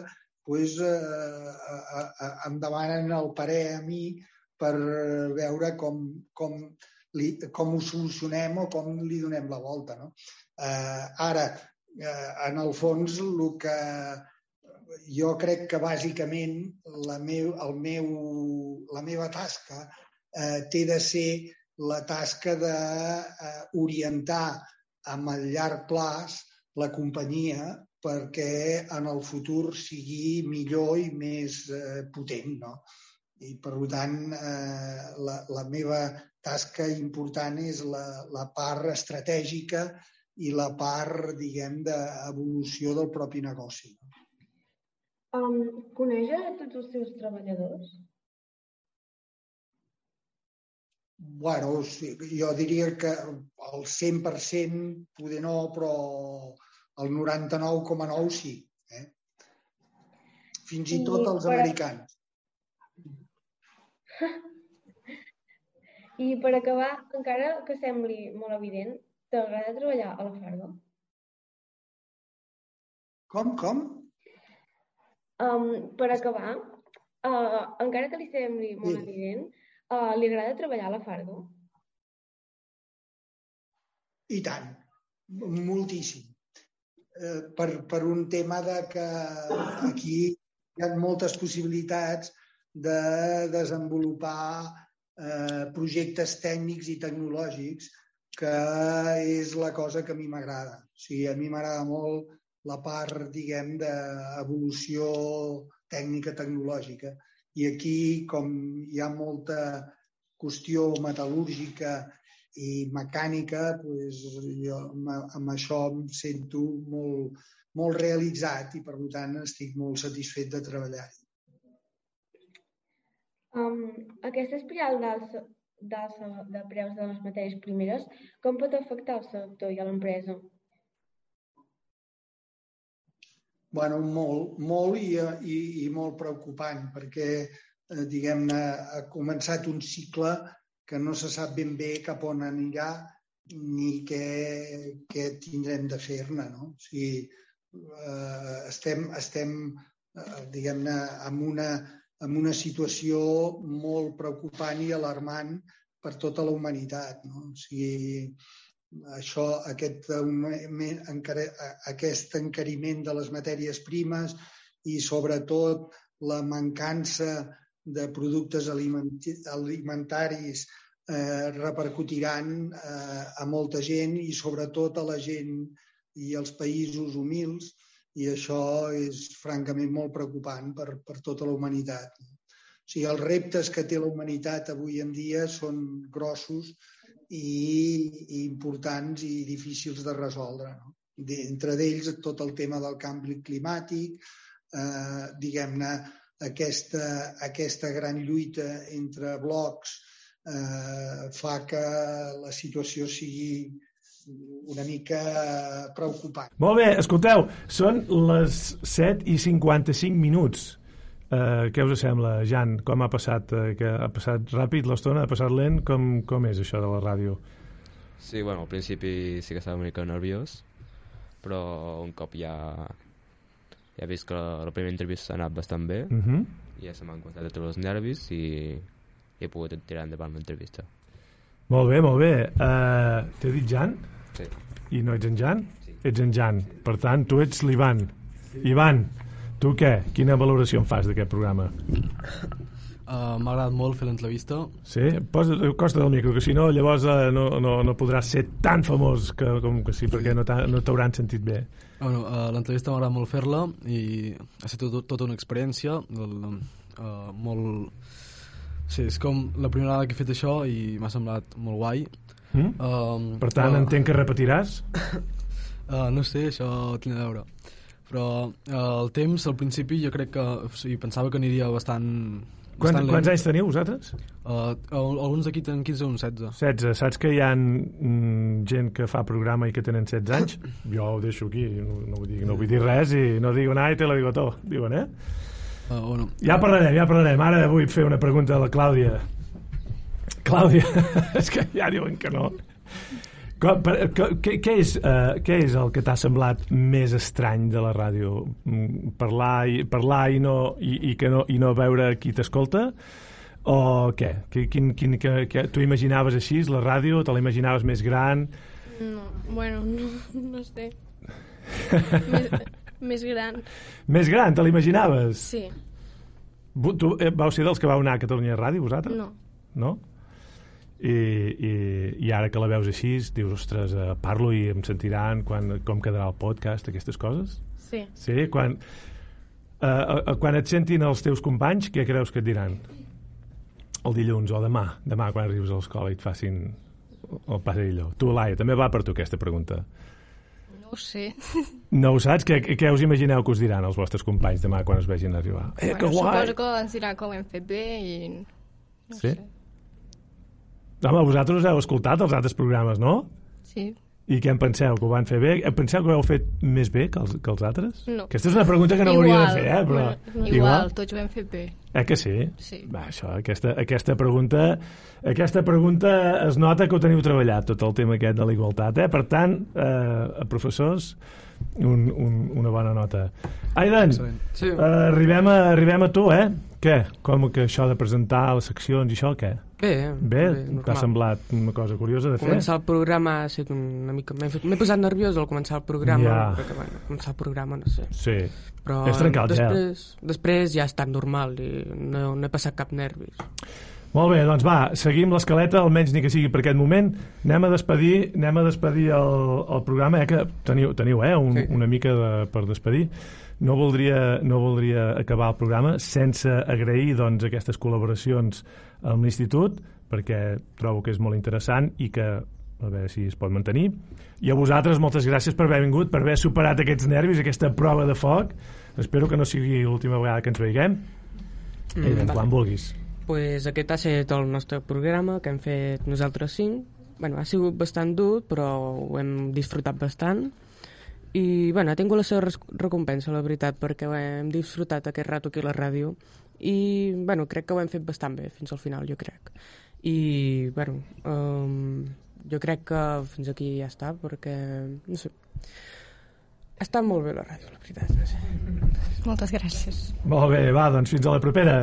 doncs, eh, em demanen el parer a mi per veure com, com, li, com ho solucionem o com li donem la volta. No? Eh, ara, eh, en el fons, el que jo crec que bàsicament la, meu, el meu, la meva tasca eh, té de ser la tasca d'orientar eh, amb el llarg plaç la companyia perquè en el futur sigui millor i més eh, potent. No? I, per tant, eh, la, la meva tasca important és la, la part estratègica i la part, diguem, d'evolució del propi negoci. Um, coneix a tots els seus treballadors? Bueno, jo diria que el 100% poder no, però el 99,9 sí. Eh? Fins i tot els americans. I per acabar, encara que sembli molt evident, t'agrada treballar a la Farga? Com, com? Um, per acabar, uh, encara que li sembli molt Sí. evident, uh, li agrada treballar a la Farga? I tant, moltíssim. Eh, per, per un tema de que aquí hi ha moltes possibilitats de desenvolupar eh, projectes tècnics i tecnològics que és la cosa que a mi m'agrada. O sigui, a mi m'agrada molt la part, diguem, d'evolució tècnica tecnològica. I aquí, com hi ha molta qüestió metal·lúrgica i mecànica, doncs jo amb, això em sento molt, molt realitzat i, per tant, estic molt satisfet de treballar-hi. Um, aquesta espiral d'alça d'alça de preus de les matèries primeres, com pot afectar el sector i a l'empresa? Bueno, molt, molt i, i, i molt preocupant, perquè, eh, diguem-ne, ha començat un cicle que no se sap ben bé cap on anirà ni què, què tindrem de fer-ne. No? O sigui, eh, estem, estem eh, diguem-ne, en una, en una situació molt preocupant i alarmant per tota la humanitat. No? O sigui, això, aquest, augment, encara, aquest encariment de les matèries primes i sobretot la mancança de productes alimentaris eh, repercutiran eh, a molta gent i sobretot a la gent i als països humils i això és francament molt preocupant per, per tota la humanitat. O sigui, els reptes que té la humanitat avui en dia són grossos i, i importants i difícils de resoldre. No? Entre d'ells tot el tema del canvi climàtic, eh, diguem-ne, aquesta, aquesta gran lluita entre blocs eh, fa que la situació sigui una mica preocupant. Molt bé, escolteu, són les 7 i 55 minuts. Uh, què us sembla, Jan? Com ha passat? Uh, que ha passat ràpid l'estona? Ha passat lent? Com, com és això de la ràdio? Sí, bueno, al principi sí que estava una mica nerviós, però un cop ja, ja he vist que la, la primera entrevista ha anat bastant bé, Mhm. ja se m'han a treure els nervis i, i he pogut tirar endavant l'entrevista. Molt bé, molt bé. Uh, T'he dit Jan? Sí. I no ets en Jan? Sí. Ets en Jan. Per tant, tu ets l'Ivan. Ivan, tu què? Quina valoració en fas d'aquest programa? Uh, M'ha agradat molt fer l'entrevista. Sí? Posa, costa del micro, que si no, llavors uh, no, no, no podràs ser tan famós que, com que sí, perquè no t'ha- no t'hauran sentit bé. Bueno, uh, l'entrevista m'ha agradat molt fer-la i ha estat tot, tota una experiència uh, molt... Sí, és com la primera vegada que he fet això i m'ha semblat molt guai. Mm? Um, Per tant, però- entenc que repetiràs? Uh, [LAUGHS] no sé, això tinc a veure. Però uh, el temps, al principi, jo crec que... O sigui, pensava que aniria bastant... Quants, bastant quants anys teniu, vosaltres? Uh, alguns d'aquí tenen 15 o uns 16. 16. Saps que hi ha mm, gent que fa programa i que tenen 16 anys? [COUGHS] Jo ho deixo aquí, no, no, vull, dir, no vull dir res i no digo nada i te lo digo todo, diuen, eh? Uh, bueno. Ja parlarem, ja parlarem. Ara vull fer una pregunta a la Clàudia. Clàudia, [LAUGHS] és que ja diuen que no. Com, per, que, què, què, és, uh, què és el que t'ha semblat més estrany de la ràdio? Mm, Parlar i, parlar i, no, i, i, que no, i no veure qui t'escolta? O què? Qui- Quin, quin, que, que, tu imaginaves així, la ràdio? Te la imaginaves més gran? No, bueno, no, no sé. [LAUGHS] més, més gran. Més gran, te l'imaginaves? Sí. Tu eh, vau ser dels que vau anar a Catalunya Ràdio, vosaltres? No. No? I, i, i ara que la veus així dius, ostres, eh, parlo i em sentiran quan, com quedarà el podcast, aquestes coses? Sí. Sí? Quan, eh, eh, quan et sentin els teus companys, què creus que et diran? El dilluns o demà, demà quan arribes a l'escola i et facin el passadillo. Tu, Laia, també va per tu aquesta pregunta. No ho sé. [LAUGHS] No ho saps? Què, què us imagineu que us diran els vostres companys demà quan us vegin arribar? Eh, que bueno, guai! suposo que ens dirà com hem fet bé i... No Sí? sé. Home, vosaltres heu escoltat els altres programes, no? Sí. I què en penseu? Que ho van fer bé? Penseu que ho heu fet més bé que els, que els altres? No. Aquesta és una pregunta que no hauria de fer, eh? Però... Bueno, igual, tots ho hem fet bé. Eh que sí? Sí. Va, això, aquesta, aquesta pregunta aquesta pregunta es nota que ho teniu treballat, tot el tema aquest de la igualtat, eh? Per tant, eh, professors, un, un, una bona nota. Aidan, Sí. eh, arribem, a, arribem a tu, eh? Què? Com que això de presentar les seccions i això, què? Bé, Bé? normal. T'ha semblat una cosa curiosa de fer? Començar el programa ha estat una mica... M'he posat nerviós al començar el programa, Ja. perquè, bueno, començar el programa, no sé. Sí. Però És trencar el gel. després, després ja ha estat normal i no, no he passat cap nervis. Molt bé, doncs va, seguim l'escaleta, almenys ni que sigui per aquest moment. Anem a despedir, anem a despedir el, el programa, eh, que teniu, teniu eh, un, sí. una mica de, per despedir. No voldria, no voldria acabar el programa sense agrair doncs, aquestes col·laboracions amb l'Institut, perquè trobo que és molt interessant i que a veure si es pot mantenir. I a vosaltres, moltes gràcies per haver vingut, per haver superat aquests nervis, aquesta prova de foc. Espero que no sigui l'última vegada que ens veiguem. Mm, I vale. quan vulguis. pues aquest ha estat el nostre programa que hem fet nosaltres cinc. Bueno, ha sigut bastant dur, però ho hem disfrutat bastant. I bueno, ha tingut la seva recompensa, la veritat, perquè hem disfrutat aquest rato aquí a la ràdio. I bueno, crec que ho hem fet bastant bé fins al final, jo crec. I bueno, um, jo crec que fins aquí ja està, perquè no sé, ha estat molt bé la ràdio, la veritat. No sé. Moltes gràcies. Molt bé, va, doncs fins a la propera.